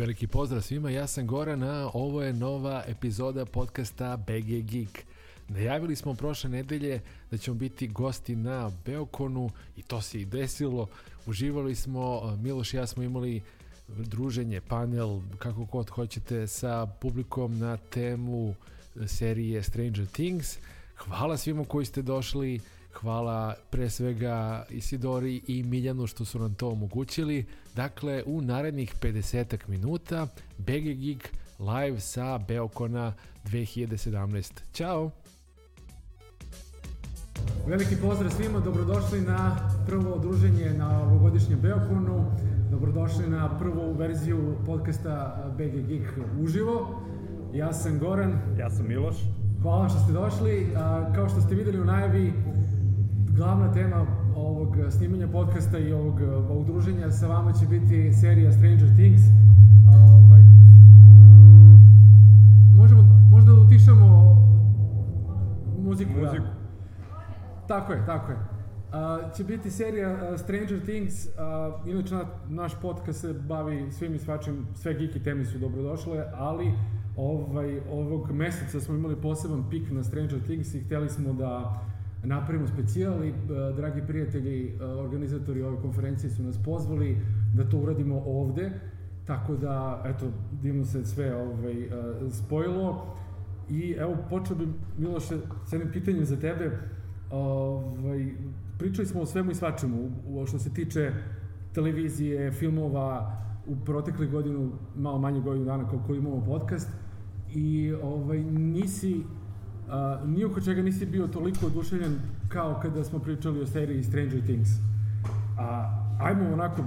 Veliki pozdrav svima, ja sam Goran, a ovo je nova epizoda podcasta BG Geek. Najavili smo prošle nedelje da ćemo biti gosti na Beokonu i to se i desilo. Uživali smo, Miloš i ja smo imali druženje, panel, kako god hoćete, sa publikom na temu serije Stranger Things. Hvala svima koji ste došli, hvala pre svega Isidori i Miljanu što su nam to omogućili. Dakle, u narednih 50 minuta BG Geek live sa Beokona 2017. Ćao! Veliki pozdrav svima, dobrodošli na prvo druženje na ovogodišnjem Beokonu. Dobrodošli na prvu verziju podcasta BG Geek uživo. Ja sam Goran. Ja sam Miloš. Hvala što ste došli. Kao što ste videli u najavi, glavna tema ovog snimanja podcasta i ovog, ovog druženja sa vama će biti serija Stranger Things. Ovaj, možemo, možda da utišamo muziku. Muziku. Da. Tako je, tako je. Uh, će biti serija uh, Stranger Things, uh, inače na, naš podcast se bavi svim i svačim, sve geeki teme su dobrodošle, ali ovaj, ovog meseca smo imali poseban pik na Stranger Things i hteli smo da napravimo specijal i uh, dragi prijatelji, uh, organizatori ove konferencije su nas pozvali da to uradimo ovde, tako da, eto, divno se sve ovaj, uh, spojilo. I evo, počeo bi, Miloše, s jednim pitanjem za tebe, Ovaj, pričali smo o svemu i svačemu, što se tiče televizije, filmova, u protekle godinu, malo manje godinu dana koliko imamo podcast, i ovaj, nisi, a, ni oko čega nisi bio toliko oduševljen kao kada smo pričali o seriji Stranger Things. A, ajmo onako,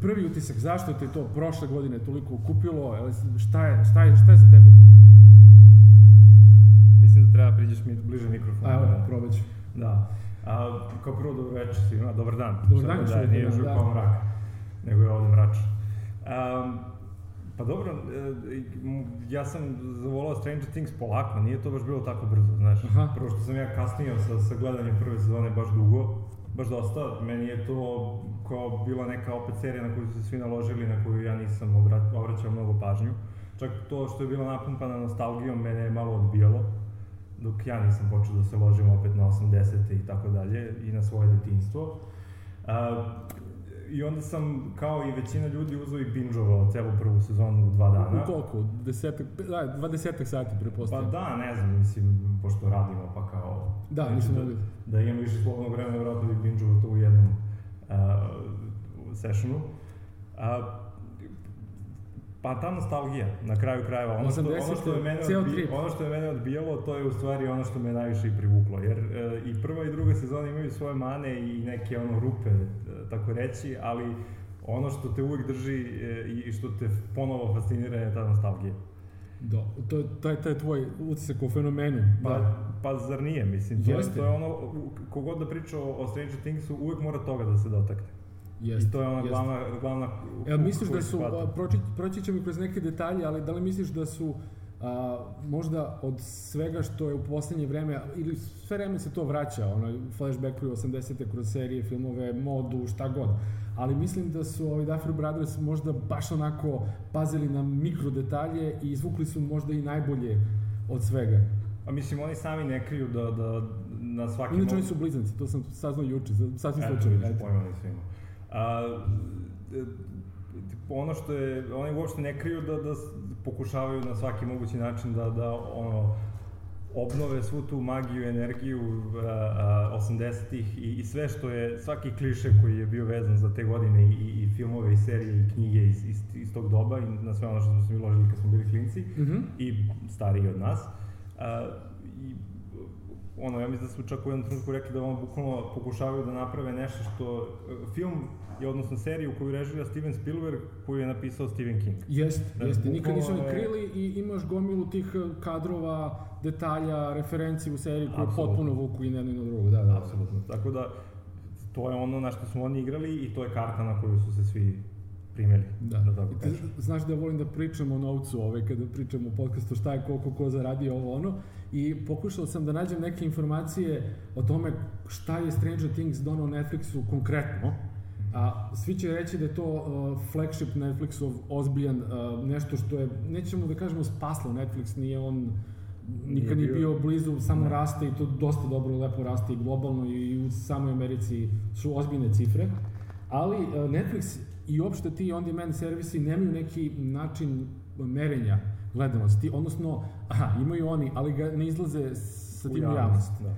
prvi utisak, zašto te to prošle godine toliko kupilo, šta je, šta je, šta je za tebe to? Mislim da treba priđeš mi bliže mikrofonu. Evo, da, probat ću. Da. A, kao prvo dobro večer svima, dobar dan. Dobar dan, da, nije još da. mrak, nego je ovde mrač. Um, pa dobro, e, ja sam zavolao Stranger Things polako, nije to baš bilo tako brzo, znaš. Aha. Prvo što sam ja kasnio sa, sa gledanjem prve sezone baš dugo, baš dosta, meni je to kao bila neka opet serija na koju su se svi naložili, na koju ja nisam obraćao mnogo pažnju. Čak to što je bila napumpana nostalgijom mene je malo odbijalo dok ja nisam počeo da se ložim opet na 80. i tako dalje i na svoje detinjstvo. A, I onda sam, kao i većina ljudi, uzao i bingeovao celu prvu sezonu u dva dana. U koliko? Desetak, da, dva desetak sati, prepostavljam. Pa da, ne znam, mislim, pošto radimo, pa kao... Da, nisam mogli. Da, da imam više slobodnog vremena, vratno bi bingeovao to u jednom uh, sessionu. Uh, Pa ta nostalgija, na kraju krajeva, ono što, ono što, je mene odbi, ono što je mene odbijalo, to je u stvari ono što me najviše i privuklo, jer e, i prva i druga sezona imaju svoje mane i neke ono rupe, e, tako reći, ali ono što te uvek drži e, i što te ponovo fascinira je ta nostalgija. Da, to je taj, taj tvoj utisak o fenomenu. Pa, da. pa zar nije, mislim, to, Jeste. to je ono, kogod da priča o, o Stranger Thingsu, uvek mora toga da se dotakne. Jest, I to je ona glavna, glavna Jel misliš da su, proći, proći ćemo kroz neke detalje, ali da li misliš da su a, možda od svega što je u poslednje vreme, ili sve vreme se to vraća, ono, flashbackovi 80. kroz serije, filmove, modu, šta god, ali mislim da su ovi Duffer Brothers možda baš onako pazili na mikro detalje i izvukli su možda i najbolje od svega. A mislim, oni sami ne kriju da, da na svaki... Inače, oni su blizanci, to sam saznao juče, sasvim slučajno. Eto, pojma nisam imao. A, e, ono što je, oni uopšte ne kriju da, da pokušavaju na svaki mogući način da, da ono, obnove svu tu magiju, energiju 80-ih i, i sve što je, svaki kliše koji je bio vezan za te godine i, i filmove i serije i knjige iz, iz, iz tog doba i na sve ono što smo se mi ložili kad smo bili klinci mm -hmm. i stariji od nas. A, ono, ja mislim da smo čak u jednom trenutku rekli da ono bukvalno pokušavaju da naprave nešto što, film je odnosno seriju koju režira Steven Spielberg, koju je napisao Stephen King. Jeste, da, jeste, nikad nisu ni krili i imaš gomilu tih eh, kadrova, detalja, referenci u seriji koje potpuno vuku i jedno i na drugo, da, da. Apsolutno, tako da to je ono na što smo oni igrali i to je karta na koju su se svi primjeli. Da. da tako ti, znaš da volim da pričam o novcu ove, kada pričam o podcastu šta je koliko ko zaradio ovo ono i pokušao sam da nađem neke informacije o tome šta je Stranger Things donao Netflixu konkretno A, svi će reći da je to uh, flagship Netflixov ozbiljan, uh, nešto što je, nećemo da kažemo spaslo Netflix, nije on nikad nije bio, bio blizu, samo ne. raste i to dosta dobro, lepo raste i globalno i u samoj Americi su ozbiljne cifre. Ali uh, Netflix i uopšte ti on-demand servisi nemaju neki način merenja gledanosti, odnosno, aha, imaju oni, ali ga ne izlaze sa tim u javnost. Da.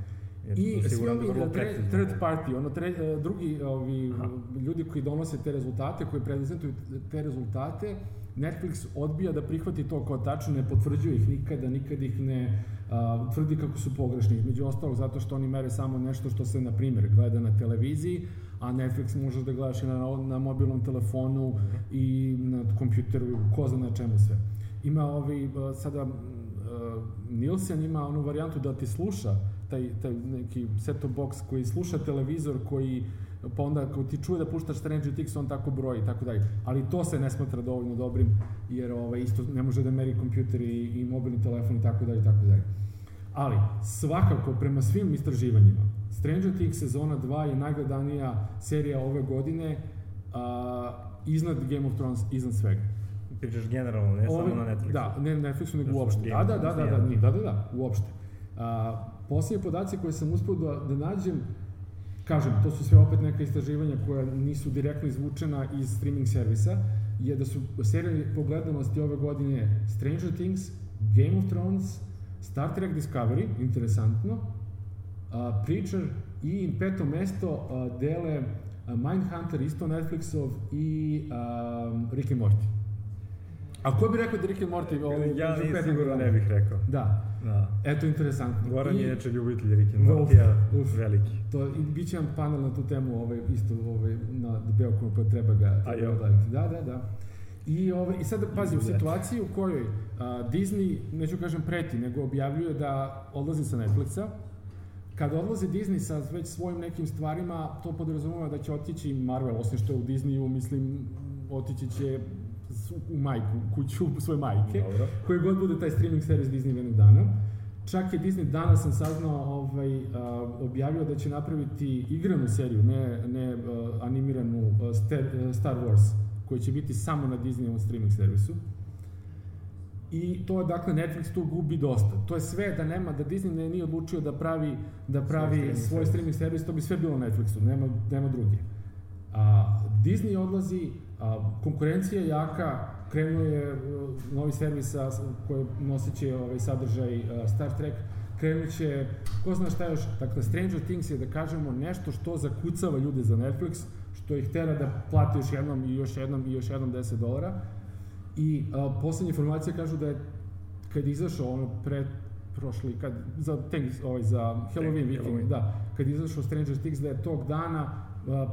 Jer I svi ovi tre, third party, ono tre, e, drugi ovi, ljudi koji donose te rezultate, koji prezentuju te rezultate, Netflix odbija da prihvati to kao tačno, ne potvrđuje ih nikada, nikad ih ne a, tvrdi kako su pogrešni. Među ostalog zato što oni mere samo nešto što se, na primjer, gleda na televiziji, a Netflix možeš da gledaš i na, na mobilnom telefonu i na kompjuteru, ko zna na čemu sve. Ima ovaj, sada uh, Nielsen ima onu varijantu da ti sluša taj, taj neki set-top box koji sluša televizor koji pa onda kao ti čuje da puštaš Stranger Things, on tako broji i tako dalje. Ali to se ne smatra dovoljno dobrim, jer ovaj, isto ne može da meri kompjuter i, i mobilni telefon i tako dalje i tako dalje. Ali, svakako, prema svim istraživanjima, Stranger Things sezona 2 je najgledanija serija ove godine, a, iznad Game of Thrones, iznad svega. Pričaš generalno, ne ove, samo na Netflixu. Da, ne na Netflixu, nego uopšte. Da, da, da, da, da, da, da, da, uopšte. A, Posljednje podaci koje sam uspio da, da nađem, kažem, to su sve opet neka istraživanja koja nisu direktno izvučena iz streaming servisa, je da su serije po gledanosti ove godine Stranger Things, Game of Thrones, Star Trek Discovery, interesantno, Preacher i peto mesto dele Mindhunter, isto Netflixov i Rick and Morty. A ko bi rekao da Rick and Morty... Ovaj, ja sigurno ne bih rekao. Da. Da. Eto, interesantno. Goran I, je neče ljubitelj Rick and Morty-a, veliki. To, i bit će vam panel na tu temu, ovaj, isto ovaj, na Beokomu, pa treba ga A, gledati. Da, da, da. I, ovaj, I sad, pazi, u situaciji u kojoj a, Disney, neću kažem preti, nego objavljuje da odlazi sa Netflixa, kad odlazi Disney sa već svojim nekim stvarima, to podrazumeva da će otići Marvel, osim što je u Disneyu, mislim, otići će u majku, kuću svoje majke, Dobro. koji god bude taj streaming servis Disney jednog dana. Čak je Disney, danas sam saznao, ovaj, objavio da će napraviti igranu seriju, ne, ne animiranu Star, Wars, koja će biti samo na Disneyovom streaming servisu. I to je, dakle, Netflix tu gubi dosta. To je sve da nema, da Disney ne, nije odlučio da pravi, da pravi svoj, streaming, svoj streaming servis, to bi sve bilo na Netflixu, nema, nema druge. A, Disney odlazi, a, konkurencija je jaka, krenuo je uh, novi servis koji nosit će ovaj sadržaj uh, Star Trek, krenut će, ko zna šta još, dakle Stranger Things je da kažemo nešto što zakucava ljude za Netflix, što ih tera da plate još jednom i još jednom i još jednom 10 dolara. I a, poslednje informacije kažu da je kad izašao ono pre prošli, kad, za, Thanks, ovaj, za Halloween weekend, da, kad izašao Stranger Things, da je tog dana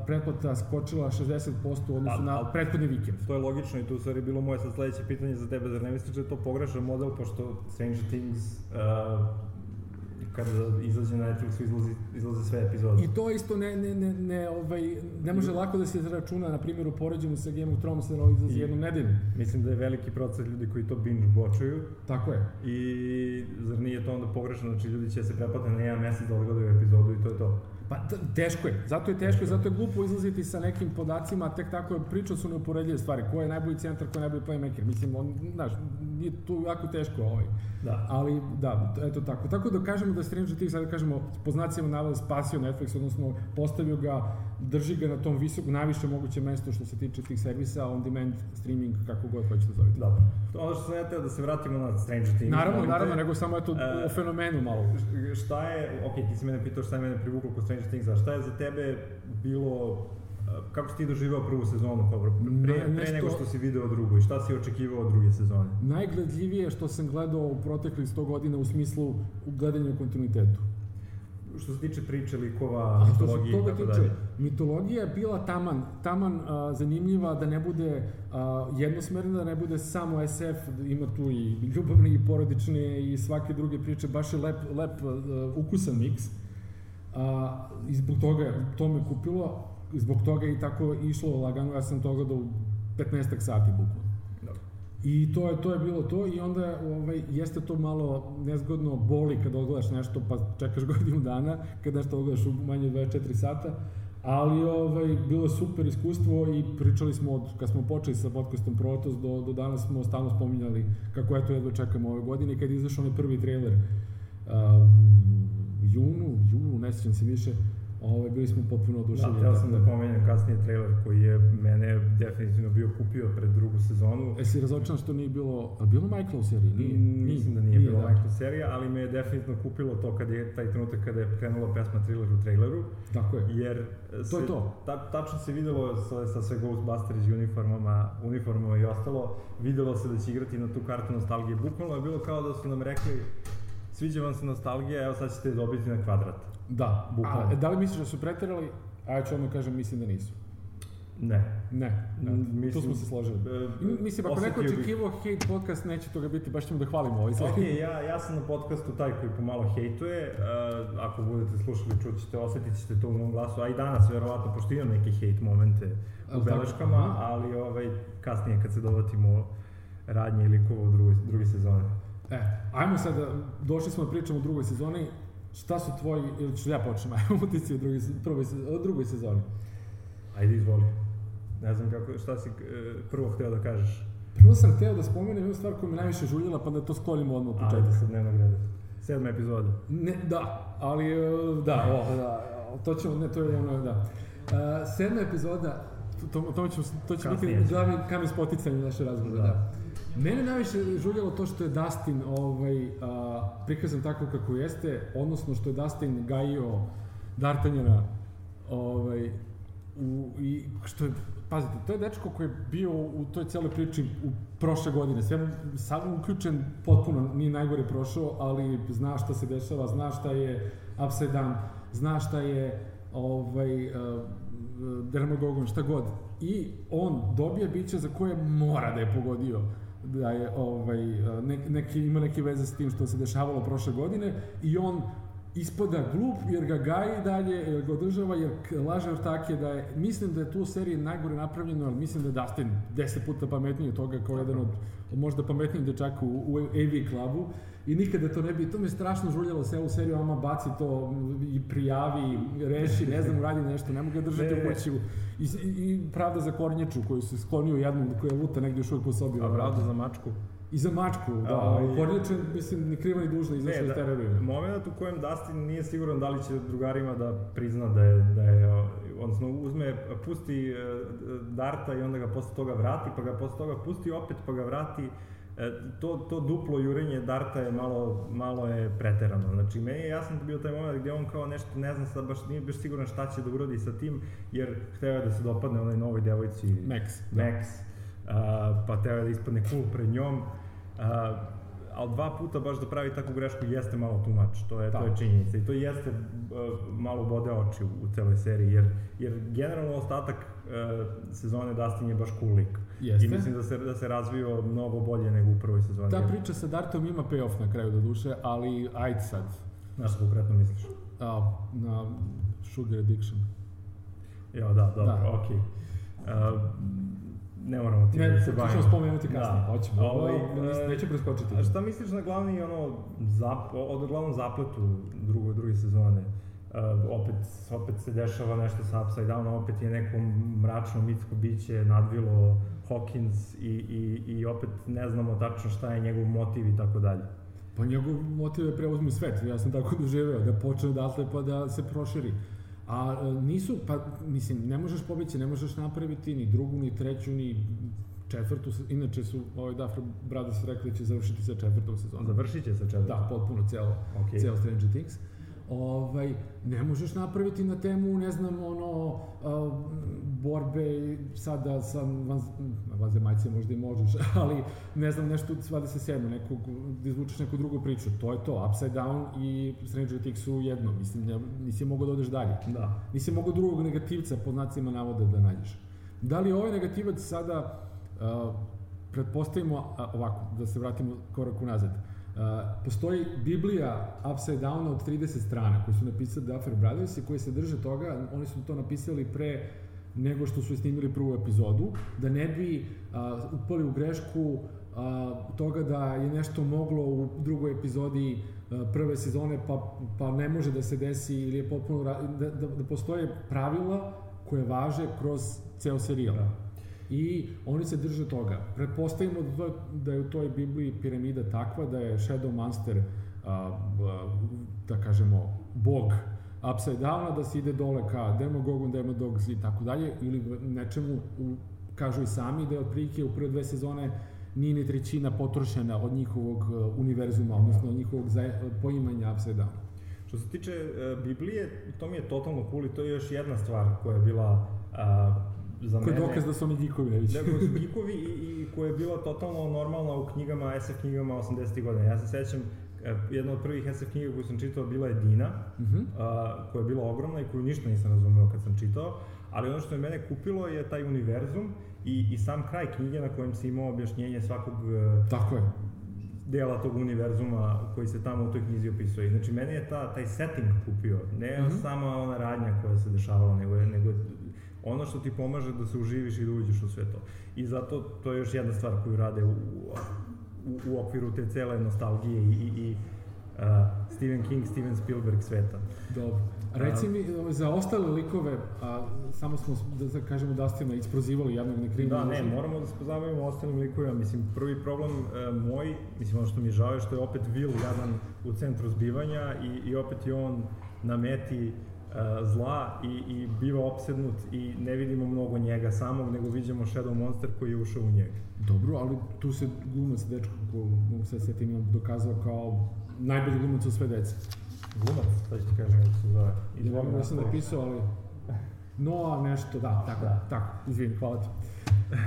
pretplata skočila 60% u odnosu na prethodni vikend. To je logično i tu stvari bilo moje sad sledeće pitanje za tebe, zar ne misliš da je to pogrešan model, pošto Stranger Things uh, kada izađe na Netflixu izlazi, izlaze sve epizode. I to isto ne, ne, ne, ne, ovaj, ne može lako da se računa, na primjer, u poređenju sa Game of Thrones, da izlazi jednom nedeljom. Mislim da je veliki proces ljudi koji to binge watchuju. Tako je. I zar nije to onda pogrešno, znači ljudi će se prepati na jedan mesec da odgledaju epizodu i to je to. Pa teško je, zato je teško, zato je glupo izlaziti sa nekim podacima, tek tako je, priča su neuporedljive stvari, ko je najbolji centar, ko je najbolji playmaker, mislim, on, znaš, nije tu jako teško ovaj. Da. Ali, da, eto tako. Tako da kažemo da Stranger Things, sada kažemo, po znacima navoda spasio Netflix, odnosno postavio ga, drži ga na tom visokom, najviše moguće mesto što se tiče tih servisa, on demand, streaming, kako god hoćete da zovete. Dobro. Ono što sam ja teo da se vratimo na Stranger Things. Naravno, naravno, nego samo eto uh, o fenomenu malo. Šta je, ok, ti si mene pitao šta je mene privuklo kod Stranger Things, a šta je za tebe bilo kako si ti doživao prvu sezonu, Kobra? Pre, pre nešto, nego što si video drugu i šta si očekivao od druge sezone? Najgledljivije što sam gledao u proteklih 100 godina u smislu u gledanju u kontinuitetu. Što se tiče priče, likova, mitologije i tako dalje. Mitologija je bila taman, taman a, zanimljiva da ne bude a, jednosmerna, da ne bude samo SF, ima tu i ljubavne i porodične i svake druge priče, baš je lep, lep a, ukusan miks. A, I zbog toga to me kupilo, zbog toga i tako išlo lagano, ja sam to gledao u 15 sati bukvalno. I to je, to je bilo to i onda ovaj, jeste to malo nezgodno boli kad odgledaš nešto pa čekaš godinu dana, kad nešto odgledaš u manje od 24 sata, ali ovaj, bilo je super iskustvo i pričali smo, od, kad smo počeli sa podcastom Protos, do, do danas smo stalno spominjali kako eto jedva čekamo ove godine, kad je izašao onaj prvi trailer uh, junu, junu, ne sjećam se više, Ovaj, bili smo potpuno oduševljeni. Da, teo sam da pomenem kasnije trailer koji je mene definitivno bio kupio pred drugu sezonu. E si razočan što nije bilo, a bilo Michael u seriji? Nije, mm, Mislim da nije, nije bilo da. Michael serija, ali me je definitivno kupilo to kad je taj trenutak kada je krenula pesma Thriller u traileru. Tako je. Jer to se, je to. Ta, tačno se videlo sa, sa sve Ghostbusters uniformama, uniformama i ostalo, videlo se da će igrati na tu kartu nostalgije. Bukvalno je bilo kao da su nam rekli sviđa vam se nostalgija, evo sad ćete dobiti na kvadrat. Da, bukvalno. A, da li misliš da su preterali? A ja ću odmah kažem, mislim da nisu. Ne. Ne, ne. Mislim, tu smo se složili. E, mislim, ako neko očekivao bih... hate podcast, neće toga biti, baš ćemo da hvalimo ovaj Ok, ja, ja sam na podcastu taj koji pomalo hejtuje, uh, ako budete slušali, čućete, osetit ćete to u mom glasu, a i danas, verovatno, pošto imam neke hate momente u beleškama, ali ovaj, kasnije kad se dovatimo radnje i likova u drugi sezone. E, ajmo sad, došli smo da pričamo u drugoj sezoni, šta su tvoji, ili ću ja počnem, ajmo utisci u drugoj, prvoj, u drugoj sezoni. Ajde, izvoli. Ne znam kako, šta si e, prvo hteo da kažeš. Prvo sam hteo da spomenem jednu stvar koja me najviše žuljela, pa da to sklonimo odmah u početku. Ajde, sa dnevnog reda. Sedma epizoda. Ne, da, ali, e, da, o, da, to ćemo, ne, to je ono, da. Uh, sedma epizoda, to, to, to, to će Kasnije. biti glavni kamen spoticanja naše razgovore, da. da. Mene najviše žuljalo to što je Dustin ovaj, a, prikazan tako kako jeste, odnosno što je Dustin gajio D'Artagnana ovaj, u, i što je, pazite, to je dečko koji je bio u toj cijeloj priči u prošle godine, sve sam uključen potpuno, nije najgore prošao, ali zna šta se dešava, zna šta je upside down, zna šta je ovaj, uh, dermagogon, šta god. I on dobije biće za koje mora da je pogodio da je ovaj, ne, neki, ima neke veze s tim što se dešavalo prošle godine i on ispada glup jer ga gaji dalje, jer ga održava, jer laže ortake da je, mislim da je tu seriji najgore napravljeno, ali mislim da je Dustin deset puta pametniji od toga kao jedan od, od možda pametnijih dečaka u, u AV klubu i nikada to ne bi, to me strašno žuljalo sve u seriju, ama baci to i prijavi, reši, ne znam, radi nešto, ne mogu ga držati u kući. I, I, pravda za kornjaču koju se sklonio jednom, koja luta negdje još uvijek po sobi. A pravda za mačku? I za mačku, da. A, Kornjače, mislim, ni kriva ni dužna izašla iz da, terorima. Moment u kojem Dustin nije siguran da li će drugarima da prizna da je, da je odnosno uzme, pusti uh, Darta i onda ga posle toga vrati, pa ga posle toga pusti opet, pa ga vrati E, to, to duplo jurenje Darta je malo, malo je preterano. Znači, meni je jasno da bio taj moment gdje on kao nešto, ne znam sad, baš nije baš siguran šta će da uradi sa tim, jer hteo je da se dopadne onoj novoj devojci Max. Max. Da. pa hteo je da ispadne cool pred njom. A, ali dva puta baš da pravi takvu grešku jeste malo tumač, to je, da. to je činjenica i to jeste uh, malo bode oči u, u celoj seriji, jer, jer generalno ostatak uh, sezone Dustin je baš cool lik. Jeste. I mislim da se, da se razvio mnogo bolje nego u prvoj sezoni. Ta priča sa Dartom ima payoff na kraju do duše, ali ajde sad. Na što konkretno misliš? A, na Sugar Addiction. Jo, da, dobro, da. okej. Okay. Uh, ne moramo ti ne, da se bavimo. Ne, spomenuti kasnije, da. hoćemo. Ovaj, ovo, neće preskočiti. A šta misliš na glavni, ono, zap, od glavnom zapletu drugo, druge sezone? Uh, opet, opet se dešava nešto sa Upside Down, opet je neko mračno mitsko biće nadvilo Hawkins i, i, i opet ne znamo tačno šta je njegov motiv i tako dalje. Pa njegov motiv je preuzmi svet, ja sam tako doživeo, da počne odatle pa da se proširi. A e, nisu, pa mislim, ne možeš pobeći, ne možeš napraviti ni drugu, ni treću, ni četvrtu, inače su ovaj Duffer Brothers rekli da će završiti sa četvrtom sezonom. Završit će sa četvrtom? Da, potpuno, celo, okay. celo Stranger Things. Ovaj, ne možeš napraviti na temu, ne znam, ono, uh, borbe sada sa van, vanzemaljcima možda i možeš, ali ne znam, nešto svada se sedmo, nekog, da izvučeš neku drugu priču, to je to, Upside Down i Stranger Things su jedno, mislim, ne, nisi mogao da odeš dalje. Da. Nisi mogao drugog negativca, pod znacima navoda, da nađeš. Da li ovaj negativac sada, uh, pretpostavimo, uh, ovako, da se vratimo korak unazad, postoji Biblija Upside Down od 30 strana koju su napisali Duffer Brothers i koji se drže toga, oni su to napisali pre nego što su snimili prvu epizodu, da ne bi a, upali u grešku a, toga da je nešto moglo u drugoj epizodi prve sezone pa, pa ne može da se desi ili je potpuno da, da, da postoje pravila koje važe kroz ceo serijal. Da. I oni se drže toga. Pretpostavimo da, da je u toj Bibliji piramida takva da je Shadow Monster a, a, da kažemo bog upside downa, da se ide dole ka Demogogu, Demodogs i tako dalje, ili nečemu, u, kažu i sami, da je otprilike u prve dve sezone nije ni trećina potrošena od njihovog uh, univerzuma, odnosno od njihovog poimanja upside down. Što se tiče uh, Biblije, to mi je totalno cool i to je još jedna stvar koja je bila uh, za Koji mene... dokaz da su oni gikovi, ne Da, koji su gikovi i, i koja je bila totalno normalna u knjigama, SF knjigama 80. godina. Ja se sećam, E, jedna od prvih SF knjiga koju sam čitao bila je Dina, uh -huh. a, koja je bila ogromna i koju ništa nisam razumeo kad sam čitao, ali ono što je mene kupilo je taj univerzum i, i sam kraj knjige na kojem se imao objašnjenje svakog e, Tako je. dela tog univerzuma koji se tamo u toj knjizi opisuje. Znači, mene je ta, taj setting kupio, ne mhm. -huh. sama ona radnja koja se dešavala, nego, nego ono što ti pomaže da se uživiš i da uđeš u sve to. I zato to je još jedna stvar koju rade u, u, u okviru te cele nostalgije i, i, i uh, Stephen King, Steven Spielberg sveta. Dobro. Reci mi, za ostale likove, a, samo smo, da, da kažemo, Dastina isprozivali jednog nekrivnog. Da, ne, moramo da se pozabavimo ostalim likovima. Mislim, prvi problem e, moj, mislim, ono što mi je žao je što je opet Will jadan u centru zbivanja i, i opet je on na meti zla i, i biva opsednut i ne vidimo mnogo njega samog, nego vidimo Shadow Monster koji je ušao u njega. Dobro, ali tu se glumac, dečko, ko mogu se setim, dokazao kao najbolji glumac od sve dece. Glumac, sad ću ti kažem kako se zove. Izvoli, ja sam napisao, ali... Noa nešto, da, tako, da. tako, izvini, hvala ti.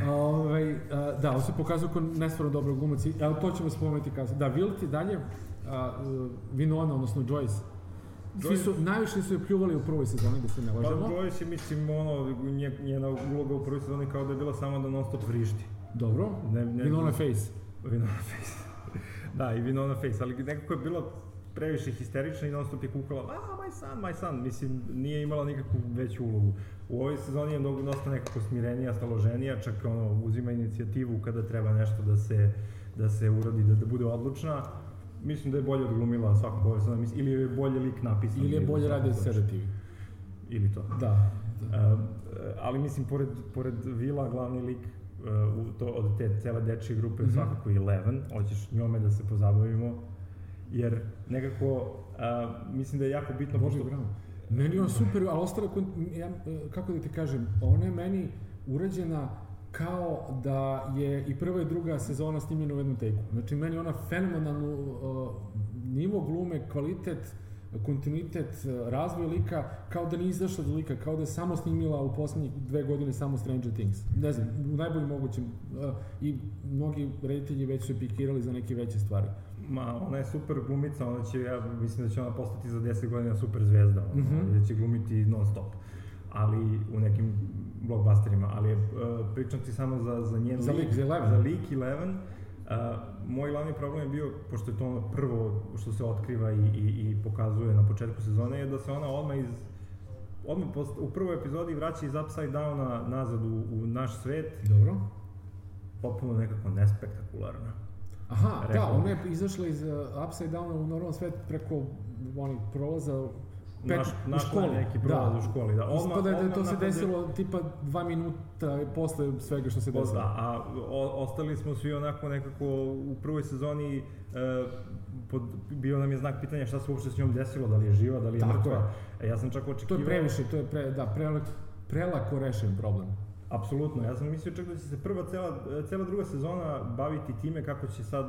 Ove, ovaj, da, on se pokazao kao nestvarno dobro glumac, ali to ćemo spomenuti kasnije. Da, Will ti dalje, a, Vinona, odnosno Joyce, Svi su, najviše su je pljuvali u prvoj sezoni, da se ne lažemo. Pa Joyce je, mislim, ono, njena uloga u prvoj sezoni kao da je bila samo da non stop vrišti. Dobro, ne, ne, Winona Face. Winona Face. da, i Winona Face, ali nekako je bilo previše histerična i non stop je kukala, a, my son, my son, mislim, nije imala nikakvu veću ulogu. U ovoj sezoni je mnogo dosta nekako smirenija, staloženija, čak ono, uzima inicijativu kada treba nešto da se, da se uradi, da, da bude odlučna mislim da je bolje odglumila svakog ove sada, ili je bolje lik napisan. Ili je bolje radi sedativi. Ili to. Da. da. Uh, ali mislim, pored, pored Vila, glavni lik uh, to, od te cele dečije grupe mm -hmm. svakako i Eleven, hoćeš njome da se pozabavimo, jer nekako, uh, mislim da je jako bitno... Bože, pošto... bravo. Meni on super, ali ostalo, ja, kako da ti kažem, ona je meni urađena kao da je i prva i druga sezona snimljena u jednom teku. Znači, meni ona fenomenalnu uh, nivo glume, kvalitet, kontinuitet, razvoj lika, kao da nije izašla do lika, kao da je samo snimila u poslednjih dve godine samo Stranger Things. Ne znam, u najboljim mogućim. Uh, I mnogi reditelji već su pikirali za neke veće stvari. Ma, ona je super glumica, ona će, ja mislim da će ona postati za 10 godina super zvezda, mm -hmm. da će glumiti non stop ali u nekim blockbusterima, ali uh, pričam ti samo za, za njen za lik, za Eleven. Za lik Eleven. Uh, moj glavni problem je bio, pošto je to ono prvo što se otkriva i, i, i pokazuje na početku sezone, je da se ona odmah iz odmah post, u prvoj epizodi vraća iz Upside Downa nazad u, u naš svet. Dobro. Potpuno nekako nespektakularna. Aha, Rekao. da, ona je izašla iz uh, Upside Downa u normalan svet preko onih prolaza pet, naš, u školi. neki prolaz da. u školi. Da. Odmah, Ispada da je to se desilo de... tipa dva minuta posle svega što se desilo. Da, a o, ostali smo svi onako nekako u prvoj sezoni e, pod, bio nam je znak pitanja šta se uopšte s njom desilo, da li je živa, da li je Tako mrtva. E, ja sam čak očekivao... To je previše, to je pre, da, prelak, prelako rešen problem. Apsolutno, ja sam mislio čak da će se prva cela, cela druga sezona baviti time kako će sad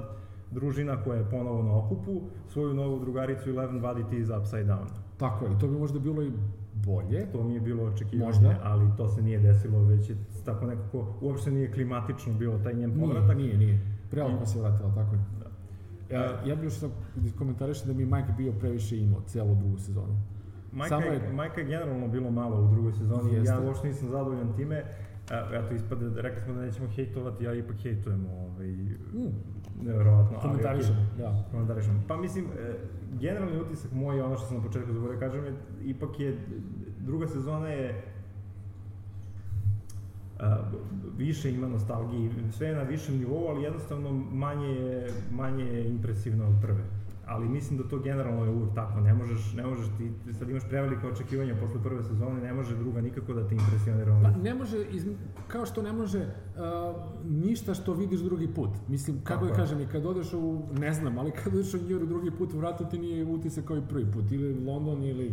družina koja je ponovo na okupu, svoju novu drugaricu Eleven vaditi iz Upside Down. Tako je, i to bi možda bilo i bolje. To mi je bilo očekivanje, možda. ali to se nije desilo, već je tako nekako, uopšte nije klimatično bilo taj njen povratak. Nije, nije, nije. Prelako se vratila, tako je. Da. Ja, ja bih još sad komentarišao da mi Mike bio previše imao celu drugu sezonu. Majka, Samo je, Majka je generalno bilo malo u drugoj sezoni, Jeste. ja uopšte nisam zadovoljan time. Eto, ispade, rekli smo da nećemo hejtovati, ja ipak hejtujemo ovaj, mm. Nevjerovatno. Komentarišemo, okay, da. Komentarišemo. Pa mislim, e, generalni utisak moj, ono što sam na početku zaboravio kažem, je, ipak je, druga sezona je više ima nostalgije, sve je na višem nivou, ali jednostavno manje je, manje je impresivno od prve ali mislim da to generalno je uvek tako, ne možeš, ne možeš ti, sad imaš prevelike očekivanja posle prve sezone, ne može druga nikako da te impresionira. Pa ne može, iz, kao što ne može uh, ništa što vidiš drugi put. Mislim, kako da kažem, i kad odeš u, ne znam, ali kad odeš u York drugi put, vratu ti nije utisak kao i prvi put, ili London, ili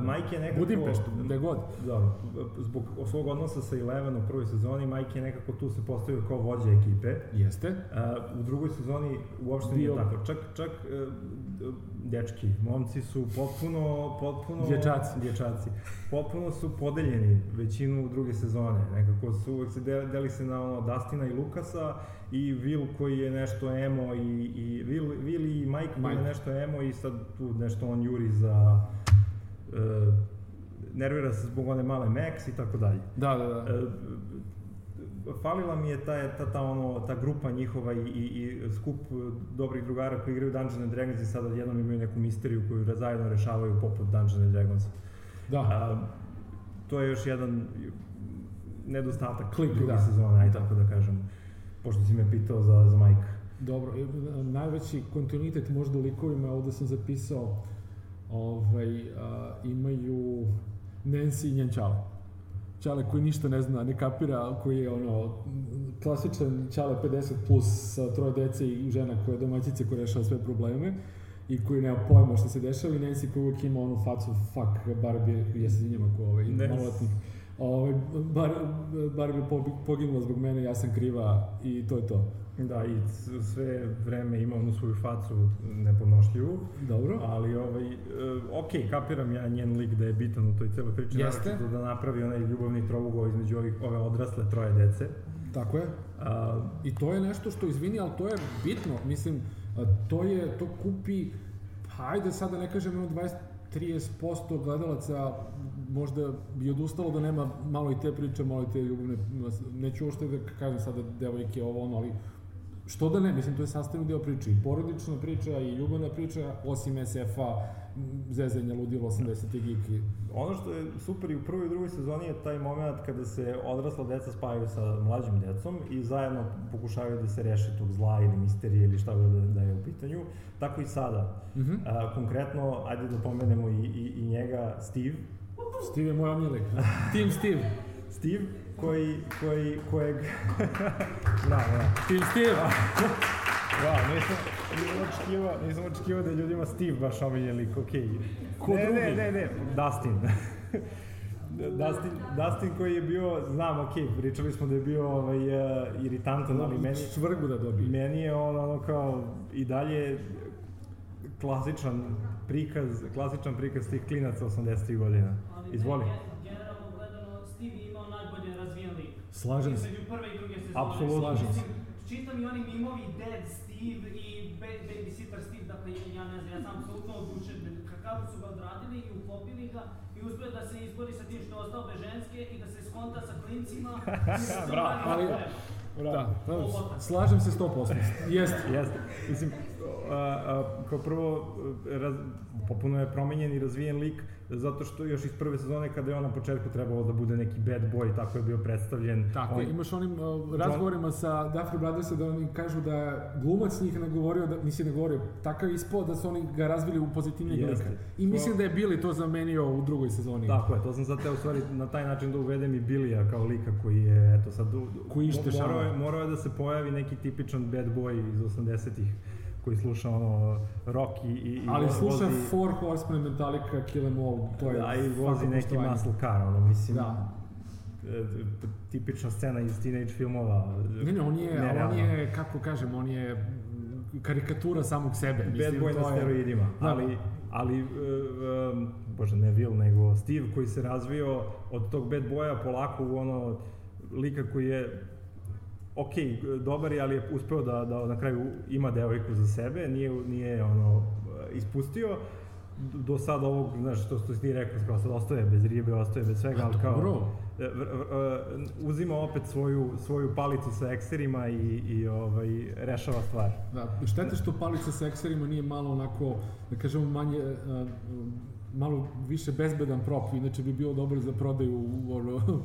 Mike je nekako... Budimpeštu, gde god. Da, zbog svog odnosa sa Eleven u prvoj sezoni, Mike je nekako tu se postavio kao vođa ekipe. Jeste. Uh, u drugoj sezoni uopšte Bio... nije tako. Čak, čak uh, dečki, momci su potpuno, potpuno... Dječaci. Dječaci. Potpuno su podeljeni većinu druge sezone. Nekako su uvek se deli se na ono Dustina i Lukasa i Will koji je nešto emo i, i Will, Will i Mike, Mike koji je nešto emo i sad tu nešto on juri za nervira se zbog one male Max i tako dalje. Da, da, da. Uh, falila mi je ta, ta, ta, ono, ta grupa njihova i, i, i skup dobrih drugara koji igraju Dungeons and Dragons i sada jednom imaju neku misteriju koju zajedno rešavaju poput Dungeons and Dragons. Da. A, to je još jedan nedostatak Klik, druge da. sezone, aj tako da kažem, pošto si me pitao za, za Mike. Dobro, najveći kontinuitet možda u likovima, ovde sam zapisao ovaj, a, imaju Nancy i njen čale. Čale koji ništa ne zna, ne kapira, koji je ono, klasičan čale 50 plus sa troje dece i žena koja je domaćice koja rešava sve probleme i koji nema pojma šta se dešava i Nancy koji uvijek ima onu facu fuck Barbie, ja se izvinjam ako ovaj, maloletnik ovaj, bar, bar bi poginula zbog mene, ja sam kriva i to je to. Da, i sve vreme ima onu svoju facu nepodnošljivu. Dobro. Ali, ovaj, uh, ok, kapiram ja njen lik da je bitan u toj celoj priči. Jeste. Da napravi onaj ljubavni trougao između ovih, ove odrasle troje dece. Tako je. A, I to je nešto što, izvini, ali to je bitno. Mislim, to je, to kupi, hajde sada ne kažem, 20, 30% gledalaca možda bi odustalo da nema malo i te priče, malo i te ljubavne, neću uopšte da kažem sada devojke ovo ono, ali što da ne, mislim to je sastavni deo priče, i porodična priča i ljubavna priča, osim SF-a, zezanja ludilo 80. giki. Ono što je super i u prvoj i drugoj sezoni je taj moment kada se odrasla deca spajaju sa mlađim decom i zajedno pokušavaju da se reše tog zla ili misterije ili šta god da, da je u pitanju. Tako i sada. Mm -hmm. A, konkretno, ajde da pomenemo i, i, i njega, Steve, Steve je moj omilek. Team Steve. Steve, koji, koji, kojeg... da, da. Team Steve. Da, nisam, nisam očekivao, nisam očekivao da je ljudima Steve baš omiljen lik, okej. Okay. Ko ne, drugi? Ne, ne, ne, Dustin. Dustin, Dustin koji je bio, znam, ok, pričali smo da je bio ovaj, uh, iritantan, ali meni... Čvrgu da dobije. Meni je on ono kao i dalje klasičan prikaz, klasičan prikaz tih klinaca 80. godina. Izvoli. Generalno gledano, Steve je imao najbolje razvijen lik. Slažem se. Među prve i druge sezone. Apsolutno. Slažem se. Čitam i oni mimovi Dead Steve i Babysitter Steve, dakle, ja ne znam, ja sam apsolutno odlučen kako su ga odradili i uklopili ga i uspio da se izbori sa tim što je ostao bez ženske i da se skonta sa klincima. Bravo, ali, Da, da, slažem se 100%. Jeste. Jeste. Mislim, a, a, kao prvo, raz, popuno je promenjen i razvijen lik, zato što još iz prve sezone kada je on na početku trebalo da bude neki bad boy, tako je bio predstavljen. Tako on, imaš onim uh, razgovorima John... sa Duffy Brothersa da oni kažu da glumac njih nagovorio, da, mislim nagovorio, takav je ispod da su oni ga razvili u pozitivnijeg lika. I mislim da je Billy to zamenio u drugoj sezoni. Tako je, to sam sad teo u stvari na taj način da uvedem i Billya kao lika koji je, eto sad, koji ište morao, je, morao je da se pojavi neki tipičan bad boy iz 80-ih koji sluša ono rock i, i Ali sluša vozi, Four Horsemen, Metallica, Kill Em All, to je da, i vozi neki muscle car, ono, mislim, da. E, tipična scena iz teenage filmova. Ne, ne, on je, on je, kako kažem, on je karikatura samog sebe. Bad mislim, boy na steroidima, da, ali, ali, um, bože, ne Will, nego Steve koji se razvio od tog bad boya polako u ono lika koji je ok, dobar je, ali je uspeo da, da na kraju ima devojku za sebe, nije, nije ono, ispustio, do sad ovog, znaš, što, što si ti rekao, kao sad ostaje bez ribe, ostaje bez svega, ali kao, Bro. E, uzima opet svoju, svoju palicu sa ekserima i, i ovaj, rešava stvar. Da, štete što palica sa ekserima nije malo onako, da kažemo, manje, uh, malo više bezbedan prop, inače bi bio dobar za prodaju u, ono,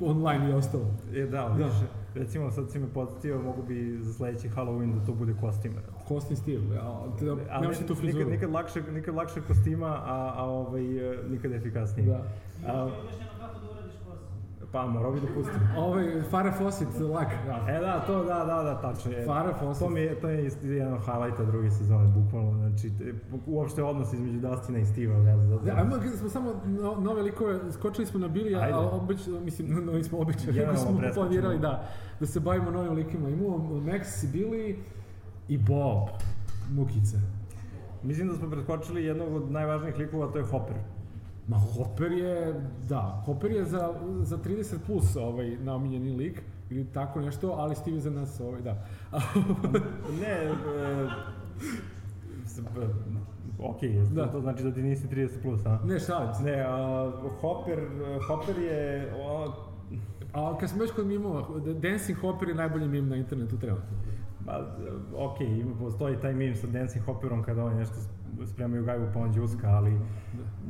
online i ostalo. E, da, Da. više. Recimo, sad si me podsjetio, mogu bi za sledeći Halloween da to bude kostim. Kosni stil, ja, Ali nemaš ti tu frizuru. nikad, nikad, lakše, nikad lakše kostima, a, a ovaj, e, nikad efikasnije. Da. A, Još jedno kako da uradiš kosu. Pa, morao bi da pustim. Ovaj, Farah Fawcett, lak. Da. E da, to da, da, da, tačno je. Farah Fawcett. To mi je, to je jedan od highlighta druge sezone, bukvalno, znači, te- uopšte odnos između Dustina i Steve'a, ne znam, Da, ajmo, smo samo no, nove likove, skočili smo na Billy, a obeć, mislim, no, nismo obećali, nego Generalno smo planirali da, da se bavimo novim likima. Imamo Max Billy i Bob, Mukice. Mislim da smo preskočili jednog od najvažnijih likova, to je Hopper. Ma Hopper je, da, Hopper je za, za 30 plus ovaj, naomiljeni lik, ili tako nešto, ali Steve za nas, ovaj, da. Ne, e, ok, Da. to znači da ti nisi 30 plus, a? ne, šalim se. Ne, a, Hopper, Hopper je, ono, A kad smo već kod mimova, Dancing Hopper je najbolji mim na internetu trenutno. Ma, ok, ima, postoji taj meme sa Dancing Hopperom kada oni nešto spremaju gajbu pa on đuska, ali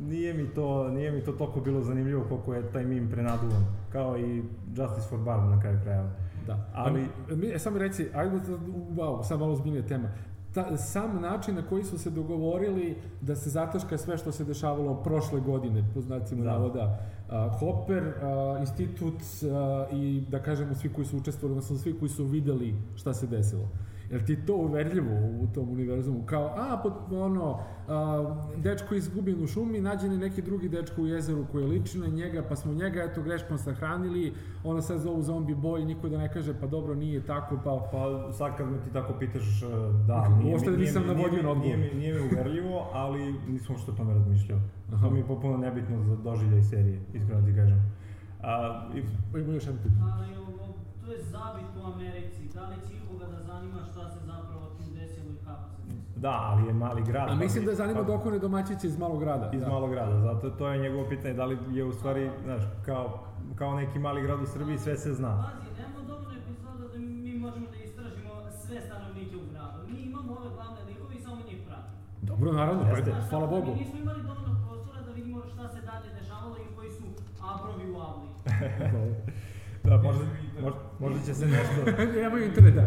nije mi to, nije mi to toliko bilo zanimljivo koliko je taj meme prenaduvan, kao i Justice for Barb na kraju krajeva. Da, Ali-. Mi, e, samo reci, ajde, da- wow, sad malo ozbiljnija tema. Ta, sam način na koji su se dogovorili da se zataška sve što se dešavalo prošle godine, po znacima Da. navoda, a, Hopper, a, institut a, i da kažemo svi koji su učestvovali, odnosno svi koji su videli šta se desilo. Jel ti to uverljivo u tom univerzumu? Kao, a, pot, ono, a, dečko je izgubljen u šumi, nađen je neki drugi dečko u jezeru koji je liči na njega, pa smo njega, eto, greškom sahranili, ona sad zovu zombie boy, niko da ne kaže, pa dobro, nije tako, pa... Pa sad kad me ti tako pitaš, e, da, Uopšte nije, mi- nije, nisam navodio nije, na odgovor. nije, mi- nije mi uverljivo, ali nisam što o tome razmišljao. Aha. To mi je potpuno nebitno za doživljaj serije, iskreno ti kažem. A, i, Ima još jedno pitanje. Ali ovo, to je zabit u Americi. Da li će da zanima šta se zapravo tu desilo i kako se desilo? da, ali je mali grad. A pa mislim da zanima pa- dokone domaćice iz malog grada. Iz da. malog grada, zato to je njegovo pitanje, da li je u stvari, znaš, kao, kao neki mali grad u Srbiji, sve se zna. Pazi, nemamo dovoljno epizoda da mi možemo da istražimo sve stanovnike u gradu. Mi imamo ove glavne likove i samo njih pratimo. Dobro, naravno, pa ajde, hvala Bogu. Mi nismo imali dovoljno prostora da vidimo šta se dalje dešavalo i koji su abrovi u avli. Da, možda, možda, možda će se nešto... Nemaju interneta.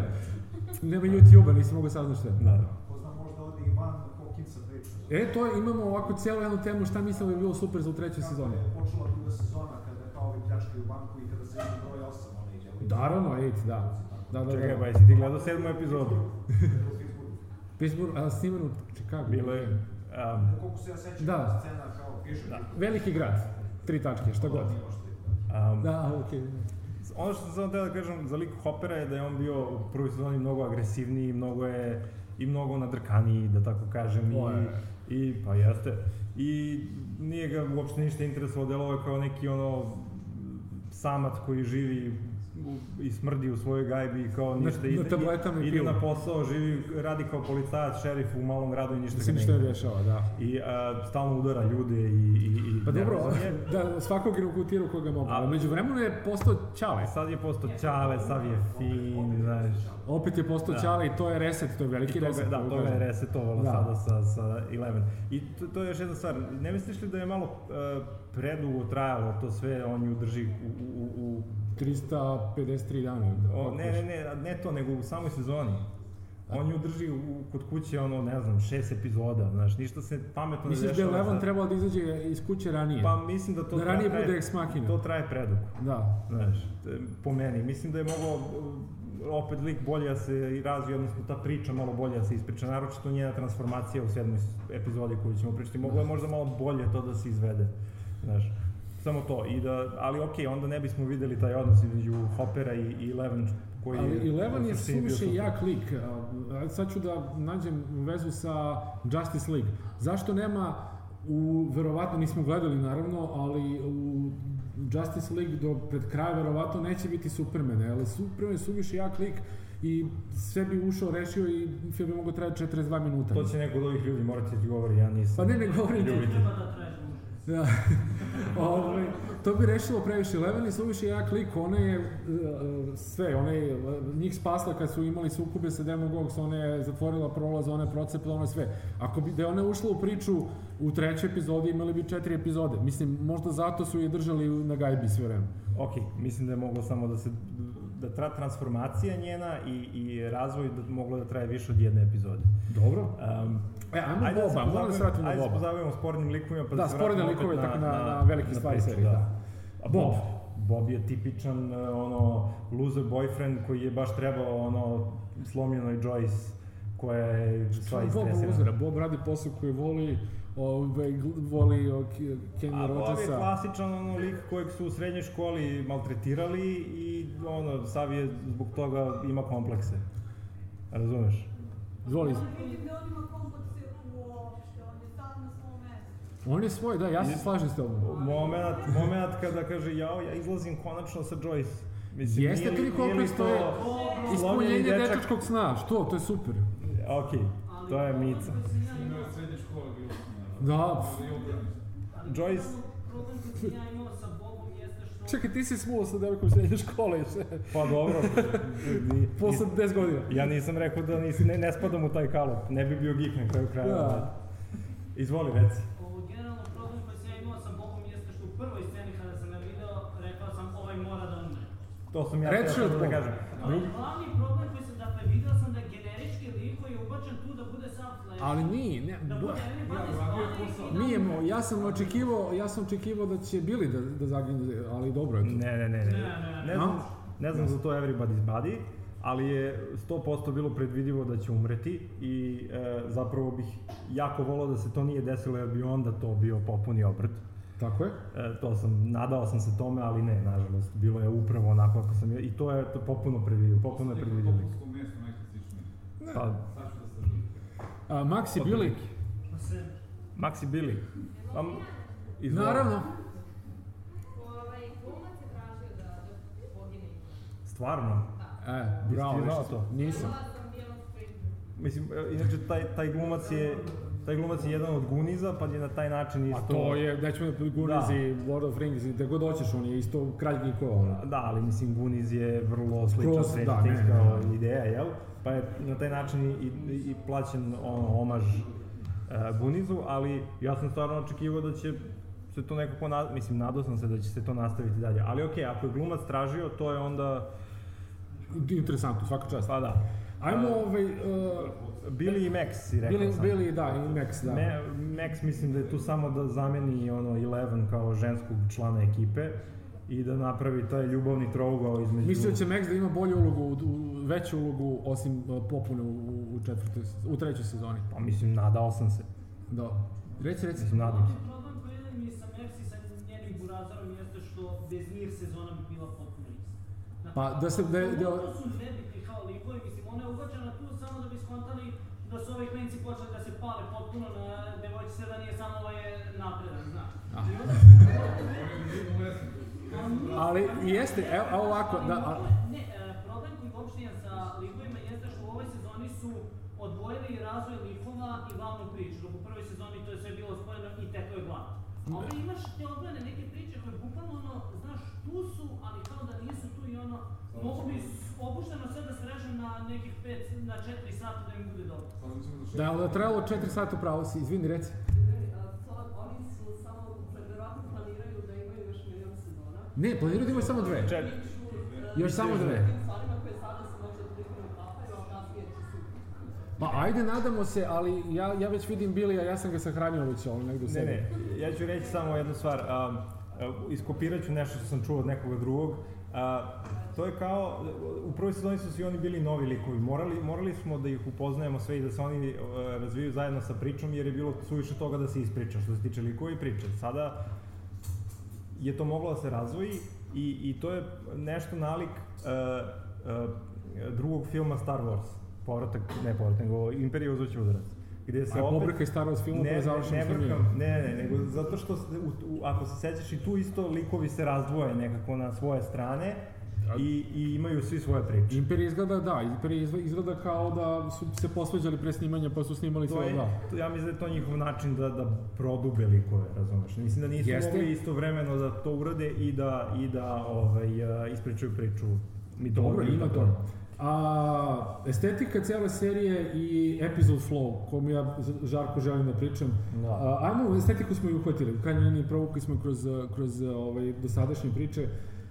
Nema YouTube-a, nisi mogu saznaš sve. Da. Ko zna možda ode i van Hawkinsa priča. E, to je, imamo ovako cijelu jednu temu šta mislim da bi bilo super za u trećoj sezoni. Kako je počela druga sezona kada kao ovi pljačkaju banku i kada se ima broj 8, onaj ide. Naravno, ej, da. Da, da, Čekaj, da. pa jesi ti gledao sedmu epizodu? Pittsburgh, a sniman u Chicago. Bilo je... Um, Koliko se ja sećam, Da. da. scena kao piše. Da. Veliki grad. Tri tačke, šta god. um, Da, okej. Ono što sam teo da kažem za lik Hoppera je da je on bio u prvoj sezoni mnogo agresivniji, mnogo je i mnogo nadrkaniji, da tako kažem. Je. I, I, pa jeste. I nije ga uopšte ništa interesovalo, delovao je kao neki ono samac koji živi i smrdi u svojoj gajbi i kao Na- ništa na ide, tabletama i ide na posao, živi, radi kao policajac, šerif u malom gradu i ništa ga što ne dešava, da. I a, stalno udara ljude i... i, i Pa dobro, da, svakog je ukutirao koga mogu, A- ali među vremenu je postao Ćale. Sad je postao ćale, sad je fin, znaš. Opet je postao Da. Ćale i to je reset, to je veliki I to reset. da, kako to ga je resetovalo Da. sada sa, sa Eleven. I to, to je još jedna stvar, ne misliš li da je malo uh, predugo trajalo to sve, on ju drži u, u, u 353 dana. o, ne, ne, ne, ne to, nego u samoj sezoni. On ju drži u, kod kuće, ono, ne znam, šest epizoda, znaš, ništa se pametno ne Misliš da je dešava. Eleven sad. trebalo da izađe iz kuće ranije? Pa mislim da to Da ranije traje, bude ex machina. To traje predugo. Da. Znaš, po meni, mislim da je mogao opet lik bolje da se razvije, odnosno ta priča malo bolje da se ispriča, naročito njena transformacija u sedmoj epizodi koju ćemo pričati, moglo je možda malo bolje to da se izvede, znaš, samo to, i da, ali okej, onda ne bismo videli taj odnos između Hoppera i, i Eleven, koji Ali je suštini bio suviše jak lik. A, Sad ću da nađem vezu sa Justice League. Zašto nema u, verovatno nismo gledali naravno, ali u Justice League do pred kraja verovatno neće biti Superman, ali Superman je suviše jak lik i sve bi ušao, rešio i film bi mogao trajati 42 minuta. To će neko od ovih ljudi morati da ti govori, ja nisam. Pa ne, ne govorim ti. Ljubitelj. Da. Ove, to bi rešilo previše. Eleven je suviše jak lik, ona je uh, sve, ona je njih spasla kad su imali sukube sa Demogogs, ona je zatvorila prolaz, ona je procepila, ona je sve. Ako bi da je ona ušla u priču u trećoj epizodi, imali bi četiri epizode. Mislim, možda zato su je držali na gajbi sve vreme. Ok, mislim da je moglo samo da se da tra transformacija njena i, i razvoj da moglo da traje više od jedne epizode. Dobro. Um, E, ajmo Boba, moram da se vratim na Ajde se Boba. pozabavimo spornim likovima, pa Da, da se vratimo likove, tako na- na velike stvari priču, serije, da. A Bob. Bob, Bob je tipičan uh, ono loser boyfriend koji je baš trebao ono slomljenoj Joyce koja je sva Bob istresirana. uzera, Bob radi posao koji voli, ove, gl- voli o, Ke- Kenny A Bob je Rogersa. klasičan ono lik kojeg su u srednjoj školi maltretirali i ono, sav je zbog toga ima komplekse. Razumeš? Izvoli. Vidim da on je svoj, da, ja se slažem s tobom. Moment, moment kada kaže, jao, ja izlazim konačno sa Joyce. Mislim, Jeste nije kompleks, to je ispunjenje dečak? dečačkog sna, što, to je super. Ok, to je mica. Da, Joyce, Problem koji sam ja sa jeste što... čekaj, ti si smuo sa devojkom srednje škole još, pa dobro. ni- posle 10 godina. Ja nisam rekao da nis, ne, ne spadam u taj kalup, ne bi bio geek na kraju kraja. Da. Izvoli, reci. Generalno problem koji sam ja imao sa Bobom jeste što u prvoj sceni kada sam ga video, rekao sam ovaj mora da umre. To sam ja Shield da kažem. Ali glavni problem Ali nije, ne, Da posao. i da- nije mo, ja sam očekivao, ja sam očekivao da će Billy da, da zagine, ali dobro je to. Ne, ne, ne, ne. Ne, ne, Ne znam, ne znam za to Everybody's Buddy, ali je 100% bilo predvidivo da će umreti i e, zapravo bih jako volao da se to nije desilo jer bi onda to bio popuni obrt. Tako je? E, to sam, nadao sam se tome, ali ne, nažalost, bilo je upravo onako kako sam, i to je to potpuno predvidivo, potpuno je najklasičnije. Pa, Sad ću da se živim. A, Maxi Billy? Se- Maxi Billy. Pa, izvoli. Naravno. Glumac je tražio da, da pogine. Stvarno. E, bravo, Jesi znao to? Nisam. Mislim, e, inače, taj, taj glumac je, taj glumac je jedan od Guniza, pa je na taj način isto... A to je, nećemo da Gunizi, Lord of Rings, i da god hoćeš, on je isto kralj ono. Da, ali mislim Guniz je vrlo Skroz, Stranger da, ne, ne, ideja, jel? Pa je na taj način i, i, i plaćen ono, omaž uh, Gunizu, ali ja sam stvarno očekivao da će se to nekako, na, mislim, nadao sam se da će se to nastaviti dalje. Ali okej, ako je glumac tražio, to je onda, Interesantno, svaka čast. pa da. Ajmo A, ovaj... Uh, Billy i Max si rekao Billy, sam. Billy, da, i Max, da. Me, Max mislim da je tu samo da zameni ono Eleven kao ženskog člana ekipe i da napravi taj ljubavni trougao između... Mislio će Max da ima bolju ulogu, u, u, veću ulogu osim uh, popune u, u, četvrtoj, u trećoj sezoni. Pa mislim, nadao sam se. Da. Reci, reci. Mislim, nadam se. Problem koji je mi sa Mercy sa njenim burazarom jeste što bez njih sezona bi bila potpuno ista. Znači, Pa, da se- da je- da- To su nebitni kao likovi, mislim, ona je ubačena tu samo da bi skontali da su ovi klinci počeli da se pale potpuno na devojčice da nije samo ovaj napredan, znaš. Ali jeste, evo, evo ovako, da, a, Ne, e, problem koji uopšte imam sa likovima jeste što u ovoj sezoni su odvojili razvoj likova i glavnu priču, dok u prvoj sezoni to je sve bilo spojeno i teko je glav. A ovdje imaš te odvojene neke priče koje bukvalno ono, znaš, tu su, ali kao da nisu tu i ono, mogu bi opušteno sve da se režem na nekih 5, na 4 sata da im bude dobro. Šest. da je ali trajalo 4 sata pravo si, izvini, reci. Oni su samo, verovatno planiraju da. Ne, planiraju da imaju samo dve. Čet, Još samo dve. Stvarima koje sada se može otprilike ukapaju, a kasnije će se Pa ajde, nadamo se, ali ja, ja već vidim Billy, a ja sam ga sahranio već ovo negdje u ne, sebi. ne, ja ću reći samo jednu stvar. Um, uh, iskopirat ću nešto što sam čuo od nekoga drugog. A, to je kao, u prvoj sezoni su svi oni bili novi likovi. Morali, morali smo da ih upoznajemo sve i da se oni uh, razviju zajedno sa pričom jer je bilo suviše toga da se ispriča što se tiče likova i priče. Sada je to moglo da se razvoji i, i to je nešto nalik uh, uh, drugog filma Star Wars. Povratak, ne povratak, nego Imperija uzvrće udarac. Gdje se A opet... pobrkaj Star Wars filma Ne, pa ne, ne, brkam, ne, ne, nego zato što, se- u, u, ako se sećaš i tu isto likovi se razdvoje nekako na svoje strane i, i imaju svi svoje priče. Imperija izgleda, da, Imperija izgleda- kao da su se posveđali pre snimanja pa su snimali To sve, da. to, ja mislim da je to njihov način da, da prodube likove, razumeš? Mislim da nisu Jeste. mogli istovremeno da to urade i da, i da ovaj, ispričaju priču Dobro, mitologiju. ima tako to. A, estetika cijele serije i episode flow, kom ja žarko želim da pričam. Da. A, ajmo, estetiku smo i uhvatili, u krajnjoj liniji provukli smo kroz, kroz ovaj, dosadašnje priče.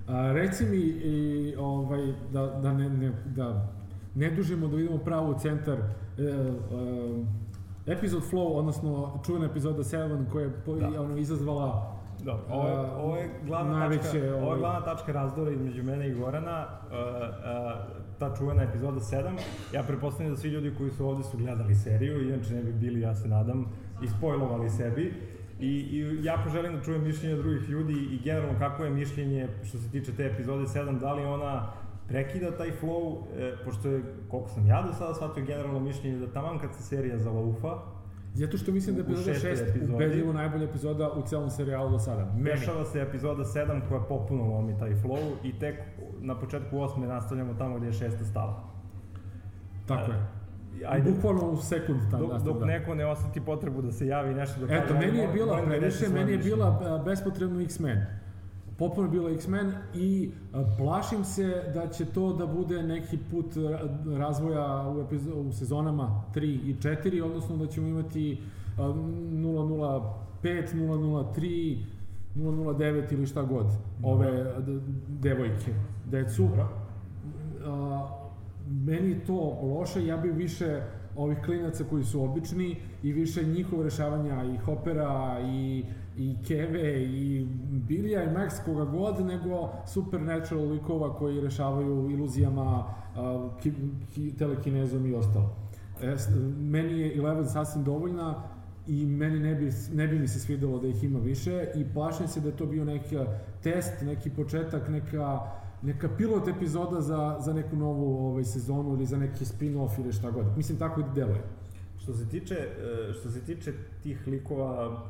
A, reci mi i, ovaj, da, da, ne, ne, da ne dužimo da vidimo pravo u centar e, e, episode flow, odnosno čuvena epizoda 7 koja je po, Da. ono, izazvala Dobro, ovo je, ovo je glavna najveće, tačka, ovo ovaj- je glavna tačka razdora između mene i Gorana, uh, uh, ta čuvena epizoda 7. Ja pretpostavljam da svi ljudi koji su ovde su gledali seriju, inače ne bi bili, ja se nadam, i spojlovali sebi. I, I jako želim da čujem mišljenje drugih ljudi i generalno kako je mišljenje što se tiče te epizode 7, da li ona prekida taj flow, e, pošto je, koliko sam ja do sada shvatio, generalno mišljenje da taman kad se serija zalaufa, Zato što mislim da je epizoda šestoj 6 epizodi. ubedljivo najbolja epizoda u celom serijalu do sada. Meni. Dešava se epizoda 7 koja popuno lomi taj flow i tek na početku 8. nastavljamo tamo gde je šesta stala. Tako je. Ajde, Bukvalno u sekund tam dok, dok neko ne osjeti potrebu da se javi nešto da kaže. Eto, meni je bila previše, meni je bila a, bespotrebno X-Men. Popuno je bila X-Men i a, plašim se da će to da bude neki put ra- razvoja u, epizo- u sezonama 3 i 4, odnosno da ćemo imati a, 005, 003, 009 ili šta god, ove d- devojke, decu. A, meni to loše, ja bih više ovih klinaca koji su obični i više njihovo rešavanja i Hopera i, i Keve i Bilija i Max koga god, nego supernatural likova koji rešavaju iluzijama, a, ki, ki, telekinezom i ostalo. E, meni je Eleven sasvim dovoljna i meni ne bi, ne bi mi se svidelo da ih ima više i plašim se da je to bio neki test, neki početak, neka, neka pilot epizoda za, za neku novu ovaj, sezonu ili za neki spin-off ili šta god. Mislim, tako i deluje. Što se tiče, e, što se tiče tih likova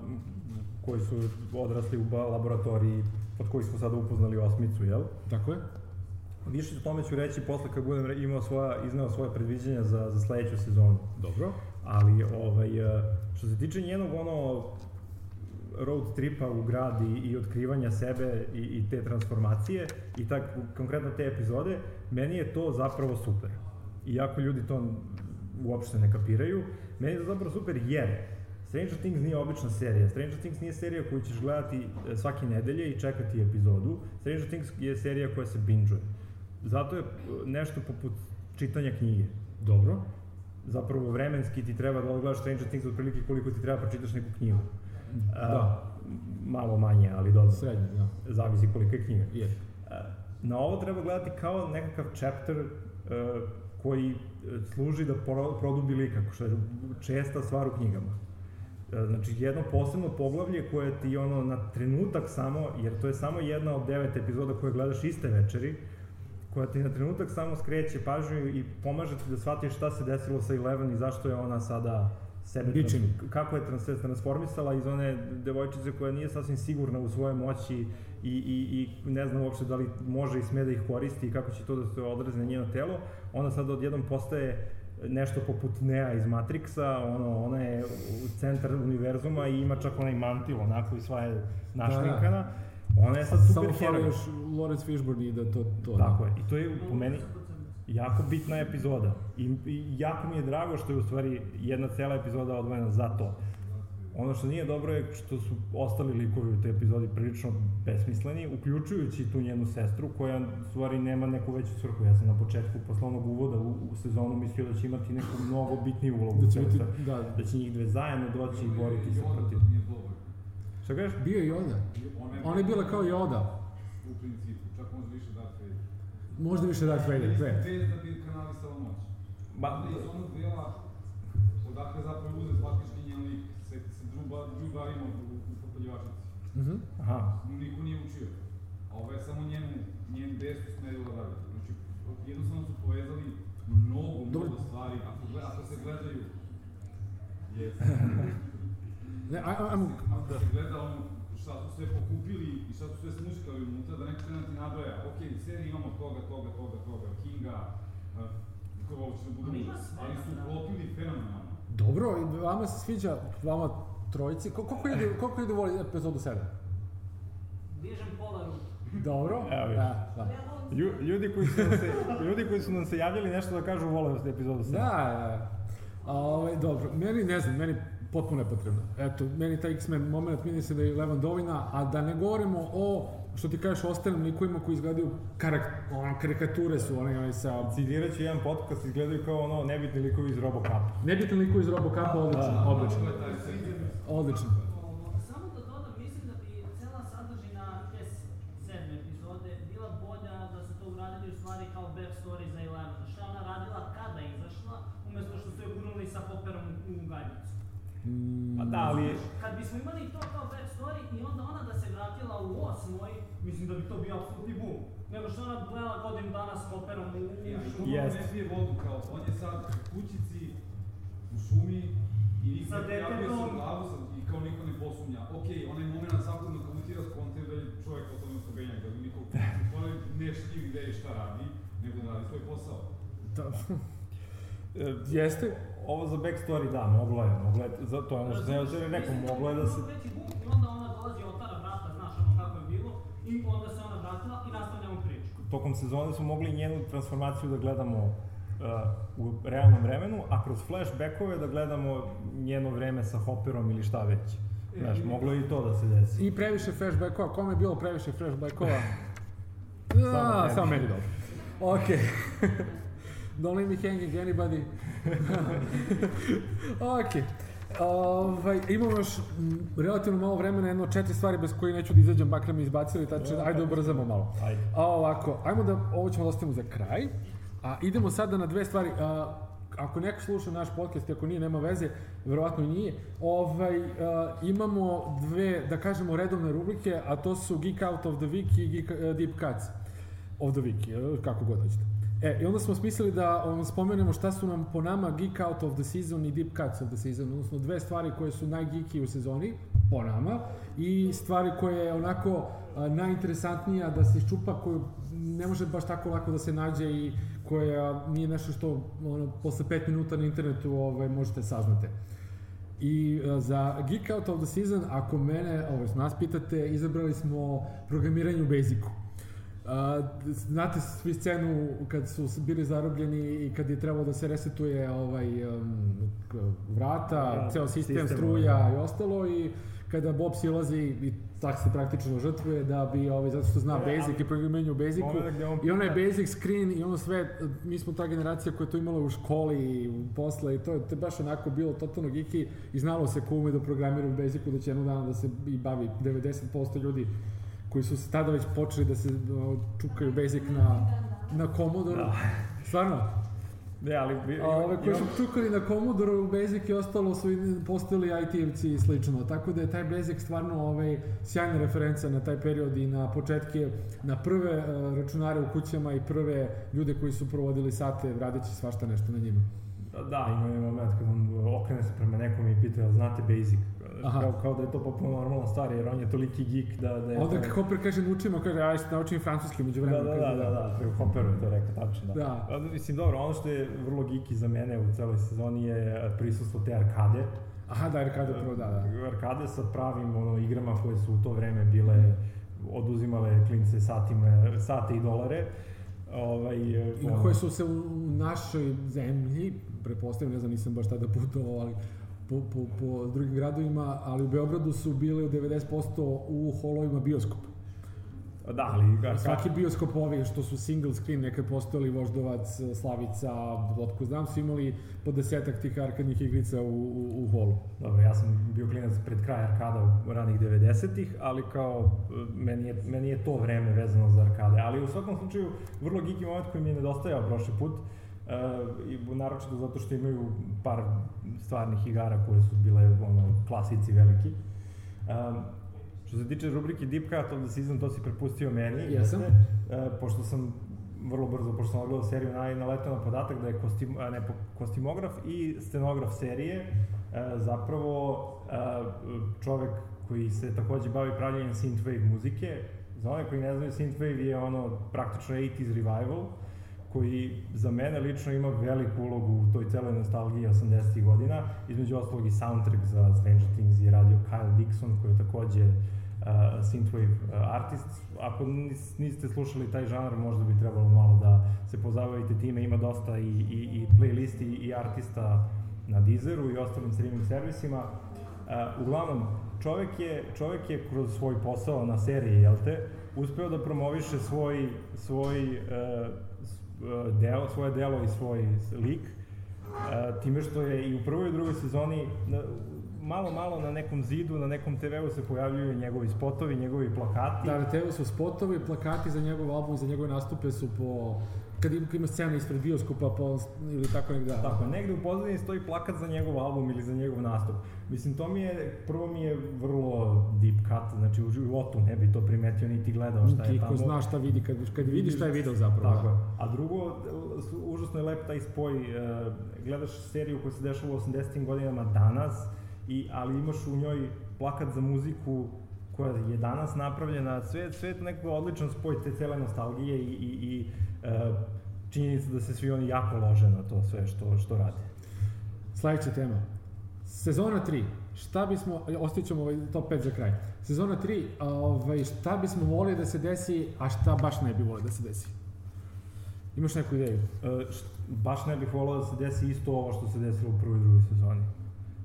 koji su odrasli u laboratoriji, od kojih smo sada upoznali osmicu, jel? Tako je? Više o tome ću reći posle kad budem imao svoja, izneo svoje predviđenja za, za sledeću sezonu. Dobro. Ali, ovaj, e, što se tiče njenog ono road tripa u grad i, i otkrivanja sebe i, i te transformacije i tak, konkretno te epizode, meni je to zapravo super. Iako ljudi to uopšte ne kapiraju, meni je to zapravo super jer Stranger Things nije obična serija. Stranger Things nije serija koju ćeš gledati e, svake nedelje i čekati epizodu. Stranger Things je serija koja se binge-uje. Zato je e, nešto poput čitanja knjige Dobro. Zapravo vremenski ti treba da odgledaš Stranger Things otprilike koliko ti treba pročitaš neku knjigu. Da. Malo manje, ali dobro. Srednje, da. Zavisi kolika je knjiga. Je. A, Na ovo treba gledati kao nekakav chapter uh, koji e, služi da pro- produbi lika, što je česta stvar u knjigama. E, Znači, jedno posebno poglavlje koje ti ono na trenutak samo, jer to je samo jedna od devet epizoda koje gledaš iste večeri, koja ti na trenutak samo skreće pažnju i pomaže ti da shvatiš šta se desilo sa Eleven i zašto je ona sada sebe trans- kako je trans, transformisala iz one devojčice koja nije sasvim sigurna u svojoj moći i, i, i ne znam uopšte da li može i sme da ih koristi i kako će to da se odrazi na njeno telo, ona sada odjednom postaje nešto poput Nea iz Matrixa, ono, ona je u centar univerzuma i ima čak onaj mantil onako i sva je našminkana. Ona je sad Samo super fali heroj. još Lawrence Fishburne i da to... to Tako je. I to je po meni jako bitna epizoda. I, I jako mi je drago što je u stvari jedna cela epizoda odvojena za to. Ono što nije dobro je što su ostali likovi u toj epizodi prilično besmisleni, uključujući tu njenu sestru, koja u stvari nema neku veću svrhu. Ja sam na početku, posle onog uvoda u, u sezonu, mislio da će imati neku mnogo bitniju ulogu. Da će biti, stvari. da, da će njih dve zajedno doći i boriti se protiv. Šta kažeš? bio je Yoda. Ona je bila kao Yoda. U principu, čak možda više Darth Vader. Možda više Darth Vader, sve. Bez da bi kanalisala moć. Ba, iz onog dela, odakle zapravo uzet faktički njen lik, se, se Drew Barrymore u, u popaljivačici. Mhm. aha, niko nije učio. A ovo je samo njenu, njen desu smerila dalje. Znači, jednostavno su povezali mnogo, mnogo stvari. Ako, ako se gledaju, je, Ne, aj, aj, ajmo, ako se gleda ono, šta su sve pokupili i šta su sve smuškali unutra, da neko krene da ti nabraja, ok, seriji imamo toga, toga, toga, toga, Kinga, uh, kako ovo će da budu Ali su da. uklopili fenomenalno. Dobro, i vama se sviđa, vama trojici, Ko- koliko ide, koliko ide voli epizodu 7? Dižem pola ruke. Dobro? Evo vidiš. da, da. Lju, ljudi, koji su nam se, ljudi koji su nam se javljali nešto da kažu vole epizodu 7. Da, da. A, ovaj, dobro, meni, ne znam, meni potpuno nepotrebno. Eto, meni taj X-Men moment meni se da je Levan Dovina, a da ne govorimo o, što ti kažeš, ostalim likovima koji izgledaju karak, ono, karikature su, oni, oni sa... Citirat ću jedan podcast, izgledaju kao ono nebitni likovi iz Robocapa. Nebitni likovi iz Robocapa, odlično, Da. odlično, sviđa. odlično. Samo da dodam, mislim da bi cela sadržina te s- sedme epizode bila bolja da su to uradili u stvari kao backstory za Eleven. Šta je ona radila kada je izašla, umesto što su je gurnuli sa Hopperom u Gajnicu. Pa da, ali... Kad bismo imali to kao backstory i onda ona da se vratila u osmoj, mislim da bi to bio apsolutni boom. Nego što ona gledala godinu dana s Hopperom u, Ja, šumu. Jest. ne pije vodu, kao, on je sad u kućici, u šumi, i Sa ne prijavio se detetom. u glavu sam, i kao niko ne posumnja. Okej, onaj moment svakog na komentira skontira da je čovjek totalno sobenjak, da bi niko stvari ne šljiv ideje šta radi, nego da radi svoj posao. Da. e, Jeste? Ovo za backstory, da, moglo je, moglo je, za, to je ono što sam ja rekao, Mislim moglo je da se... veći boom I onda ona dolazi, otvara vrata, znaš ono kako je bilo, i onda se ona vratila i nastavljamo priču. Tokom sezone smo mogli njenu transformaciju da gledamo uh, u realnom vremenu, a kroz flashbackove da gledamo njeno vreme sa Hopperom ili šta već. Znaš, moglo je i to da se desi. I previše flashbackova, kome je bilo previše flashbackova? Da, samo meni dobro. Ok. Don't leave me hanging anybody. ok. Ovaj, imamo još m, relativno malo vremena, jedno četiri stvari bez koje neću da izađem, makar mi izbacili, tače, ajde ubrzamo malo. Ajde. A ovako, ajmo da, ovo ćemo da ostavimo za kraj, a idemo sada na dve stvari. A, ako neko sluša naš podcast ako nije, nema veze, verovatno nije, ovaj, a, imamo dve, da kažemo, redovne rubrike, a to su Geek Out of the Week i Geek, uh, Deep Cuts of the Week, kako god hoćete. E, i onda smo smislili da um, spomenemo šta su nam po nama Geek Out of the Season i Deep Cuts of the Season, odnosno dve stvari koje su najgeeki u sezoni, po nama, i stvari koje je onako a, najinteresantnija da se iščupa, koju ne može baš tako lako da se nađe i koja nije nešto što ono, posle pet minuta na internetu ovaj, možete saznate. I uh, za Geek Out of the Season, ako mene, ovo, nas pitate, izabrali smo programiranje u Basicu. Uh, znate svi scenu kad su bili zarobljeni i kad je trebalo da se resetuje ovaj, um, vrata, Da, ceo sistem, sistem, struja i ostalo i kada Bob silazi i tak se praktično žrtvuje da bi, ovaj, zato što zna E, Basic i programiranje u Basicu. on i onaj Basic screen i ono sve, mi smo ta generacija koja je to imala u školi i posle i to je, to je baš onako bilo totalno geeky i znalo se ko ume da programira u Basicu da će jednog dana da se i bavi 90% ljudi koji su se tada već počeli da se čukaju Basic na, na Commodore. Da. Stvarno? Ne, ali... A ove koji su čukali na Commodore, Basic i ostalo su postali IT-evci i slično. Tako da je taj Basic stvarno ovaj, sjajna referenca na taj period i na početke, na prve uh, računare u kućama i prve ljude koji su provodili sate radeći svašta nešto na njima. Da, ima je moment kad on okrene se prema nekom i pita, znate Basic? Aha. Kao, kao da je to potpuno normalna stvar, jer on je toliki geek da, da je... Onda to- Hopper kaže naučimo, kaže aj naučim francuski među Da, vremenu. da, da, da, da, da, Hopperu je to rekao, tačno, da. Da. A, Mislim, dobro, ono što je vrlo geeky za mene u celoj sezoni je e, prisustvo te arkade. Aha, da, Arkade prvo, da, da. Arkade sa pravim ono, igrama koje su u to vreme bile oduzimale klince satima, sate i dolare. Ovaj, e, I koje su se u u našoj zemlji, pretpostavljam, ne znam, nisam baš tada putovao, ali po, po, po drugim gradovima, ali u Beogradu su bile u 90% u holovima bioskopa. Da, ali arkade... Svaki bioskop ovi što su single screen, nekad postojali Voždovac, Slavica, otko znam, su imali po desetak tih arkadnih igrica u, u, u holu. Dobro, ja sam bio klinac pred kraj arkada u ranih 90-ih, ali kao, meni je, meni je to vreme vezano za arkade. Ali u svakom slučaju, vrlo geeky moment koji mi je nedostajao prošli put, uh, i naročito zato što imaju par stvarnih igara koje su bile ono, klasici veliki. Um, što se tiče rubrike Deep Cut of the Season, to si prepustio meni. Jesam. jeste? E, pošto sam vrlo brzo, pošto sam odgledao seriju, na, naletao na podatak da je kostim, ne, kostimograf i scenograf serije e, zapravo e, čovek koji se takođe bavi pravljenjem synthwave muzike. Za one koji ne znaju, synthwave je ono praktično 80s revival, koji za mene lično ima veliku ulogu u toj celoj nostalgiji 80. godina. Između ostalog i soundtrack za Stranger Things je radio Kyle Dixon, koji je takođe uh, synthwave uh, artist. Ako nis, niste slušali taj žanr, možda bi trebalo malo da se pozabavite time. Ima dosta i, i, i playlisti i artista na Deezeru i ostalim streaming servisima. Uh, uglavnom, čovek je, čovek je kroz svoj posao na seriji, jel te, uspeo da promoviše svoj, svoj uh, delo, svoje delo i svoj lik, uh, time što je i u prvoj i drugoj sezoni malo, malo na nekom zidu, na nekom TV-u se pojavljuju njegovi spotovi, njegovi plakati. Da, na TV su spotovi, plakati za njegov album, za njegove nastupe su po kad ima, ima scena ispred bioskopa pa, ili tako negde. Tako, negde u pozadini stoji plakat za njegov album ili za njegov nastup. Mislim, to mi je, prvo mi je vrlo deep cut, znači u životu ne bi to primetio niti gledao šta je tamo. zna šta vidi, kad, kad vidi šta je video zapravo. Tako da. A drugo, su- užasno je lep taj spoj, uh, gledaš seriju koja se dešava u 80. godinama danas, i, ali imaš u njoj plakat za muziku koja je danas napravljena, sve, sve je nekako odličan spoj te cele nostalgije i, i, i činjenica da se svi oni jako lože na to sve što, što rade. Sledeća tema. Sezona 3. Šta bismo, ostavit ćemo ovaj top 5 za kraj. Sezona 3, ovaj, šta bismo volili da se desi, a šta baš ne bi volili da se desi? Imaš neku ideju? E, št- baš ne bih volao da se desi isto ovo što se desilo u prvoj i drugoj sezoni.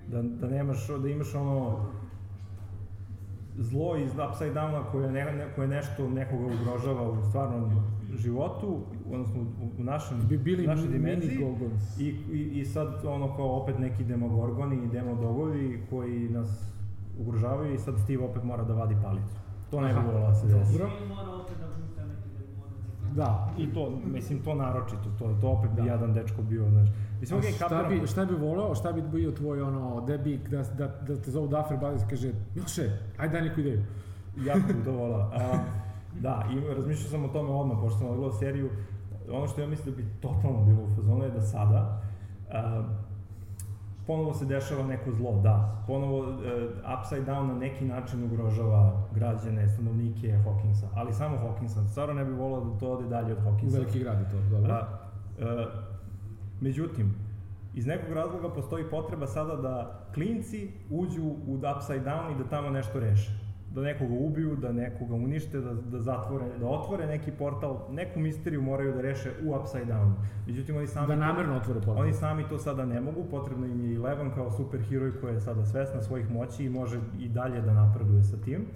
Da, da nemaš, da imaš ono zlo iz Upside Downa koje, ne, ne, koje nešto nekoga ugrožava u stvarnom životu, odnosno u, u našem, Bi bili našoj mini dimenziji. Gorgons. I, i, I sad ono kao opet neki demogorgoni i demodogovi koji nas ugrožavaju i sad Steve opet mora da vadi palicu. To ne Aha, volao da se desi. dobro. Mora opet da. Da. I to, mislim, to naročito, to, to opet bi Da. jedan dečko bio, znaš. Mislim, okej, šta, kapiram- bi, šta bi voleo, šta bi bio tvoj ono, debi, da, da, da te zovu Brothers i kaže, Miloše, ajde daj neku ideju. jako bih to volao. A, da, i razmišljao sam o tome odmah, pošto sam odgledao seriju. Ono što ja mislim da bi totalno bilo u fazonu je da sada a, ponovo se dešava neko zlo, da. Ponovo uh, Upside Down na neki način ugrožava građane, stanovnike Hawkinsa, ali samo Hawkinsa. Stvarno ne bih volao da to ode dalje od U Hawkinsa. veliki grad je to, dobro. A, e, međutim, iz nekog razloga postoji potreba sada da klinci uđu u Upside Down i da tamo nešto reše. Da nekoga ubiju, da nekoga unište, da, da zatvore, da otvore neki portal, neku misteriju moraju da reše u Upside Down. Međutim, oni sami... Da namerno otvore portal. Oni sami to sada ne mogu, potrebno im je Eleven kao superheroj koja je sada svesna svojih moći i može i dalje da napreduje sa tim.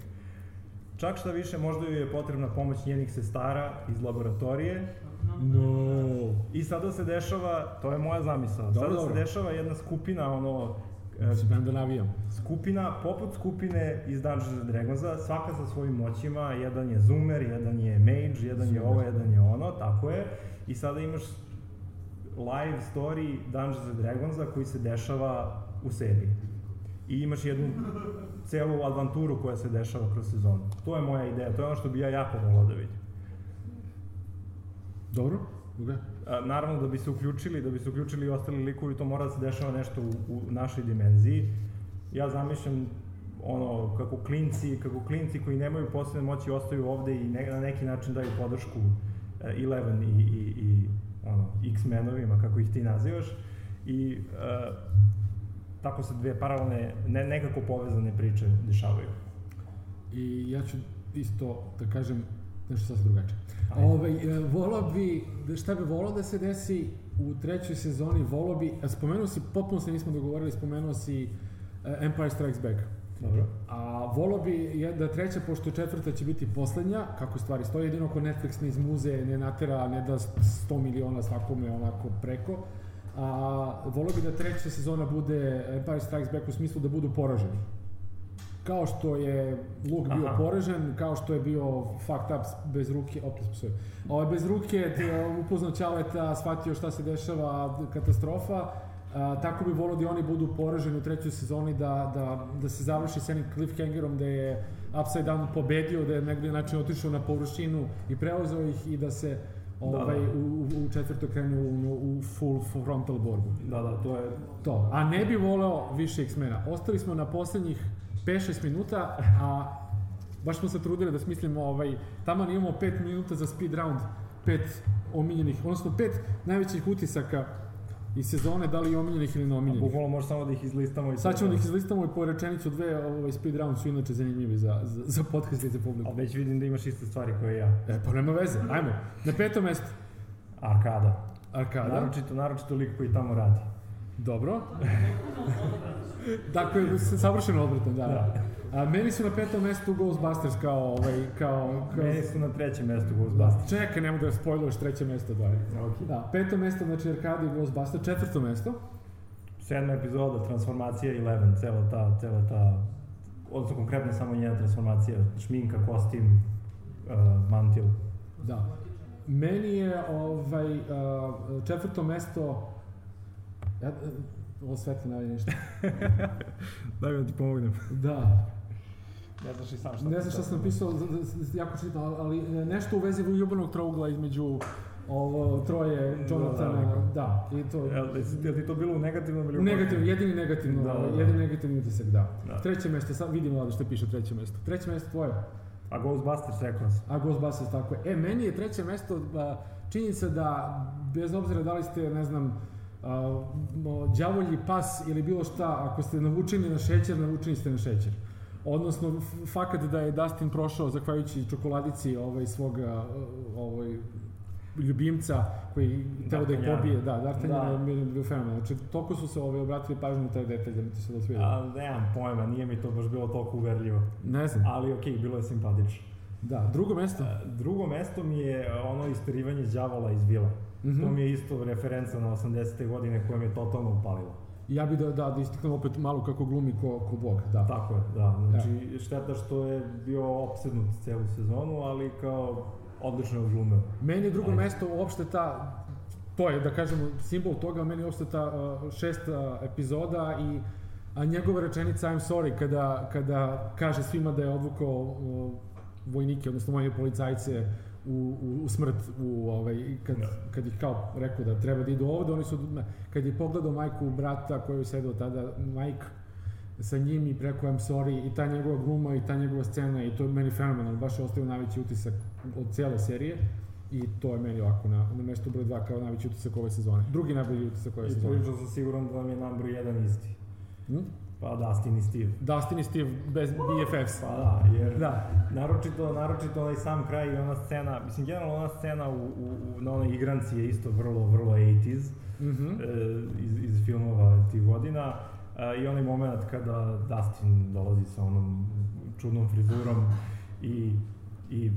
Čak šta više, možda joj je potrebna pomoć njenih sestara iz laboratorije, No. I sada se dešava, to je moja zamisla, sada dobro. se dešava jedna skupina, ono, e, Spremam da navijam. skupina, poput skupine iz Dungeons Dragonsa, svaka sa svojim moćima, jedan je zoomer, jedan je mage, jedan je ovo, jedan je ono, tako je. I sada imaš live story Dungeons Dragonsa koji se dešava u seriji. I imaš jednu celu avanturu koja se dešava kroz sezonu. To je moja ideja, to je ono što bi ja jako volao da vidim. Dobro? Okay. A, naravno da bi se uključili, da bi se uključili i ostali likovi, to mora da se dešava nešto u, u našoj dimenziji. Ja zamišljam ono, kako klinci, kako klinci koji nemaju posebne moći ostaju ovde i ne, na neki način daju podršku uh, Eleven i, i, i ono, X-menovima, kako ih ti nazivaš. I uh, tako se dve paralelne, ne, nekako povezane priče dešavaju. I ja ću isto da kažem nešto sasvim drugačije. Ove, e, volao bi, da šta bi volao da se desi u trećoj sezoni, volao bi, spomenuo si, potpuno se nismo dogovorili, spomenuo si e, Empire Strikes Back. Dobro. A volao bi da treća, pošto četvrta će biti poslednja, kako stvari stoji, jedino ako Netflix ne izmuze, ne natera, ne da 100 miliona svakome onako preko. A, volao bi da treća sezona bude Empire Strikes Back u smislu da budu poraženi. Kao što je Luke bio Aha. poražen, kao što je bio fucked up bez ruke, opet psujem. Ovaj bez ruke, upoznao Ćaleta, shvatio šta se dešava, katastrofa. A, tako bi volio da oni budu poraženi u trećoj sezoni, da, da, da se završi s jednim cliffhangerom da je Upside Down pobedio, da je negde način otišao na površinu i preuzeo ih i da se ovaj, da. u, u, u četvrto krenu u, u full frontal borbu. Da, da, to je... To. A ne bi voleo više X-mena. Ostali smo na poslednjih 5-6 minuta, a baš smo se trudili da smislimo ovaj, tamo imamo 5 minuta za speed round, pet omiljenih, odnosno pet najvećih utisaka iz sezone, da li omiljenih ili neomiljenih. Bukvalno može samo da ih izlistamo i Sad ćemo da ih izlistamo i po rečenicu dve, ovaj speed round su inače zanimljivi za, za, za podcast i za publiku. Ali već vidim da imaš iste stvari koje ja. E, pa nema veze, ajmo. Na petom mestu, Arkada. Arkada. Naročito, naročito lik koji tamo radi. Dobro. dakle, savršeno obratan, da. Da. A meni su na petom mestu Ghostbusters kao, ovaj, kao, kao... Meni su na trećem mestu Ghostbusters. Čekaj, nemoj da spojluješ treće mesto, dvaj. Ok. Da, peto mesto, znači Arkadi i Ghostbusters, četvrto mesto. Sedma epizoda, transformacija Eleven, cela ta, cela ta, odnosno konkretno samo njena transformacija, šminka, kostim, uh, mantil. Da. Meni je ovaj, uh, četvrto mesto... Ja, ovo svetlo ne vidi ništa. Daj mi da ti pomognem. Da. Ne znaš i sam šta. Ne znam šta sam napisao, jako čitno, ali nešto u vezi ljubanog trougla između ovo troje Jonathana, Da, da, i to... Jel, jel, ti to bilo u negativnom ili U u negativno, jedini negativno, Da, da, da. jedini negativni utisak, da. Da. Treće mesto, sad vidimo ovdje što piše treće mesto. Treće mesto tvoje, A Ghostbusters rekao sam. a Ghostbusters tako je. E, meni je treće mesto činjenica da, bez obzira da li ste, ne znam, mo, đavolji pas ili bilo šta, ako ste navučeni na šećer, navučeni ste na šećer. Odnosno, fakat da je Dustin prošao, zahvaljujući čokoladici ovaj, svog ovaj, ljubimca koji teo da D'Artagnan. pobije, da, D'Artagnan Da. je bio- fenomenal. Znači, toliko su se ovaj, obratili pažnju na taj detalj da mi ti se sviđa. A, nemam pojma, nije mi to baš bilo toliko uverljivo. Ne znam. Ali okej, bilo je simpatično. Da, drugo mesto. E, Drugo mesto mi je e, ono isterivanje đavola iz Vila. Mhm. To mi je isto referenca na 80. godine koja me je totalno upalila. Ja bi da, da, da istaknem opet malo kako glumi ko, ko bog, da. Tako je, da. Znači, šteta što je bio opsednut celu sezonu, ali kao odlično je odglumio. Meni je drugo Ajde. mesto uopšte ta, to je da kažemo simbol toga, meni je uopšte ta uh, šesta epizoda i a njegova rečenica I'm sorry kada, kada kaže svima da je odvukao vojnike, odnosno moje policajce u, u, u smrt, u, ovaj, kad, Da. kad ih kao rekao da treba da idu ovde, oni su, kad je pogledao majku brata koji je sedao tada, Mike, sa njim i preko I'm sorry i ta njegova gluma i ta njegova scena i to je meni fenomenalno, baš je ostavio najveći utisak od cijele serije i to je meni ovako na, na mestu broj 2 kao najveći utisak ove sezone. Drugi najbolji utisak ove I sezone. prilično sam siguran da vam je number jedan isti. Hm? Pa Dustin i Steve. Dustin i Steve bez BFFs. Pa da, jer Da. naročito, naročito onaj sam kraj i ona scena, mislim, generalno ona scena u, u, u, na onoj igranci je isto vrlo, vrlo 80s Mhm. e, iz, iz filmova tih godina. E, I onaj moment kada Dustin dolazi sa onom čudnom frizurom i, i e,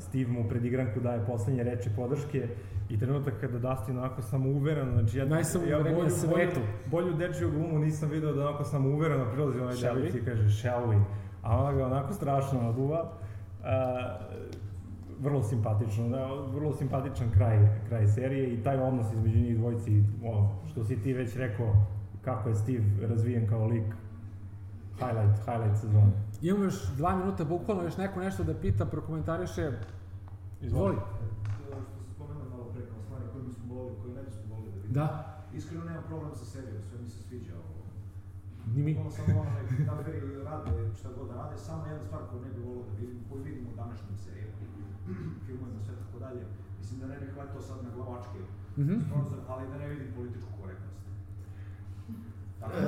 Steve mu pred igranku daje poslednje reči podrške i trenutak kada Dustin onako samouveren, znači ja, Najsamouvereniji na svetu. Bolju, bolju dečiju glumu nisam video da onako samouvereno prilazi onaj devojci i kaže shall we, a ona ga onako strašno naduva. E, vrlo simpatično, da, vrlo simpatičan kraj, kraj serije i taj odnos između njih dvojci, o, što si ti već rekao, kako je Steve razvijen kao lik, highlight, highlight sezone. Imamo još dva minuta, bukvalno još neko nešto da pita, prokomentariše. Izvoli. To što se spomenuo malo pre kao stvari koje bismo volili, koje ne bismo volili da vidimo. Da. Iskreno nemam problem sa serijom, sve mi se sviđa ovo. Ni mi. Ono samo ono nek naberi rade šta god da rade, samo jedna stvar koju ne bi volio da vidim, koju vidimo u današnjim serijama, filmovima, sve tako dalje. Mislim da ne bih hvatao sad na glavačke, Mhm. sponzor, ali da ne vidim političku korektnost. Tako E,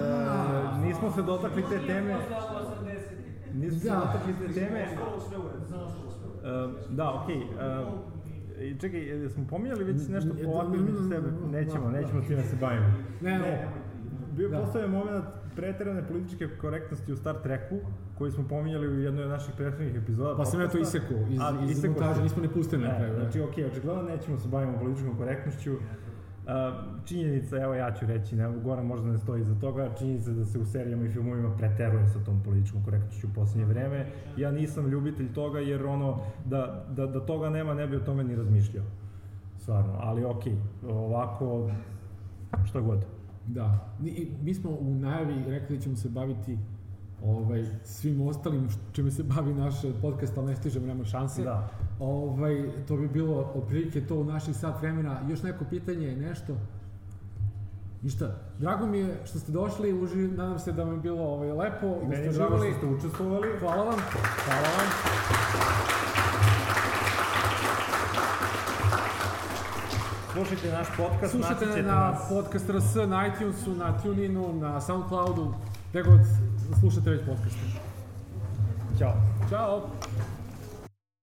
nismo se dotakli te teme, Posle 80. nismo se Da. dotakli te teme, Ostalo sve u redu, ostalo sve u redu. E, da, okej. e, i čekaj, jel smo pominjali već nešto N- ovako između sebe? Nećemo, nećemo time se bavimo. Ne, ne. Bio Da. postao je moment preterane političke korektnosti u Star Treku, koji smo pominjali u jednoj od naših prethodnih epizoda. Pa sam ja to isekao iz, A, iz montaže, si. nismo ni pustili na E, kraju. da. Znači, okej, očigledno nećemo se bavimo političkom korektnošću. Činjenica, evo ja ću reći, ne, Goran možda ne stoji iza toga, činjenica da se u serijama i filmovima preteruje sa tom političkom korektnošću u posljednje vreme. Ja nisam ljubitelj toga jer ono, da, da, da toga nema ne bi o tome ni razmišljao. Stvarno, ali okej, ovako, šta god. Da. I mi smo u najavi rekli da ćemo se baviti ovaj, svim ostalim čime se bavi naš podcast, ali ne stižemo, nema šanse. Da. Ovaj, to bi bilo otprilike to u naših sat vremena. Još neko pitanje, nešto? Ništa, drago mi je što ste došli, uži, nadam se da vam je bilo ovaj, lepo i da Meni je drago što ste učestvovali. Hvala vam, hvala vam. Slušajte naš podcast, Slušajte na nas. podcast RS, na iTunesu, na TuneInu, na Soundcloudu, gde god slušate već podcaste. Ćao. Ćao!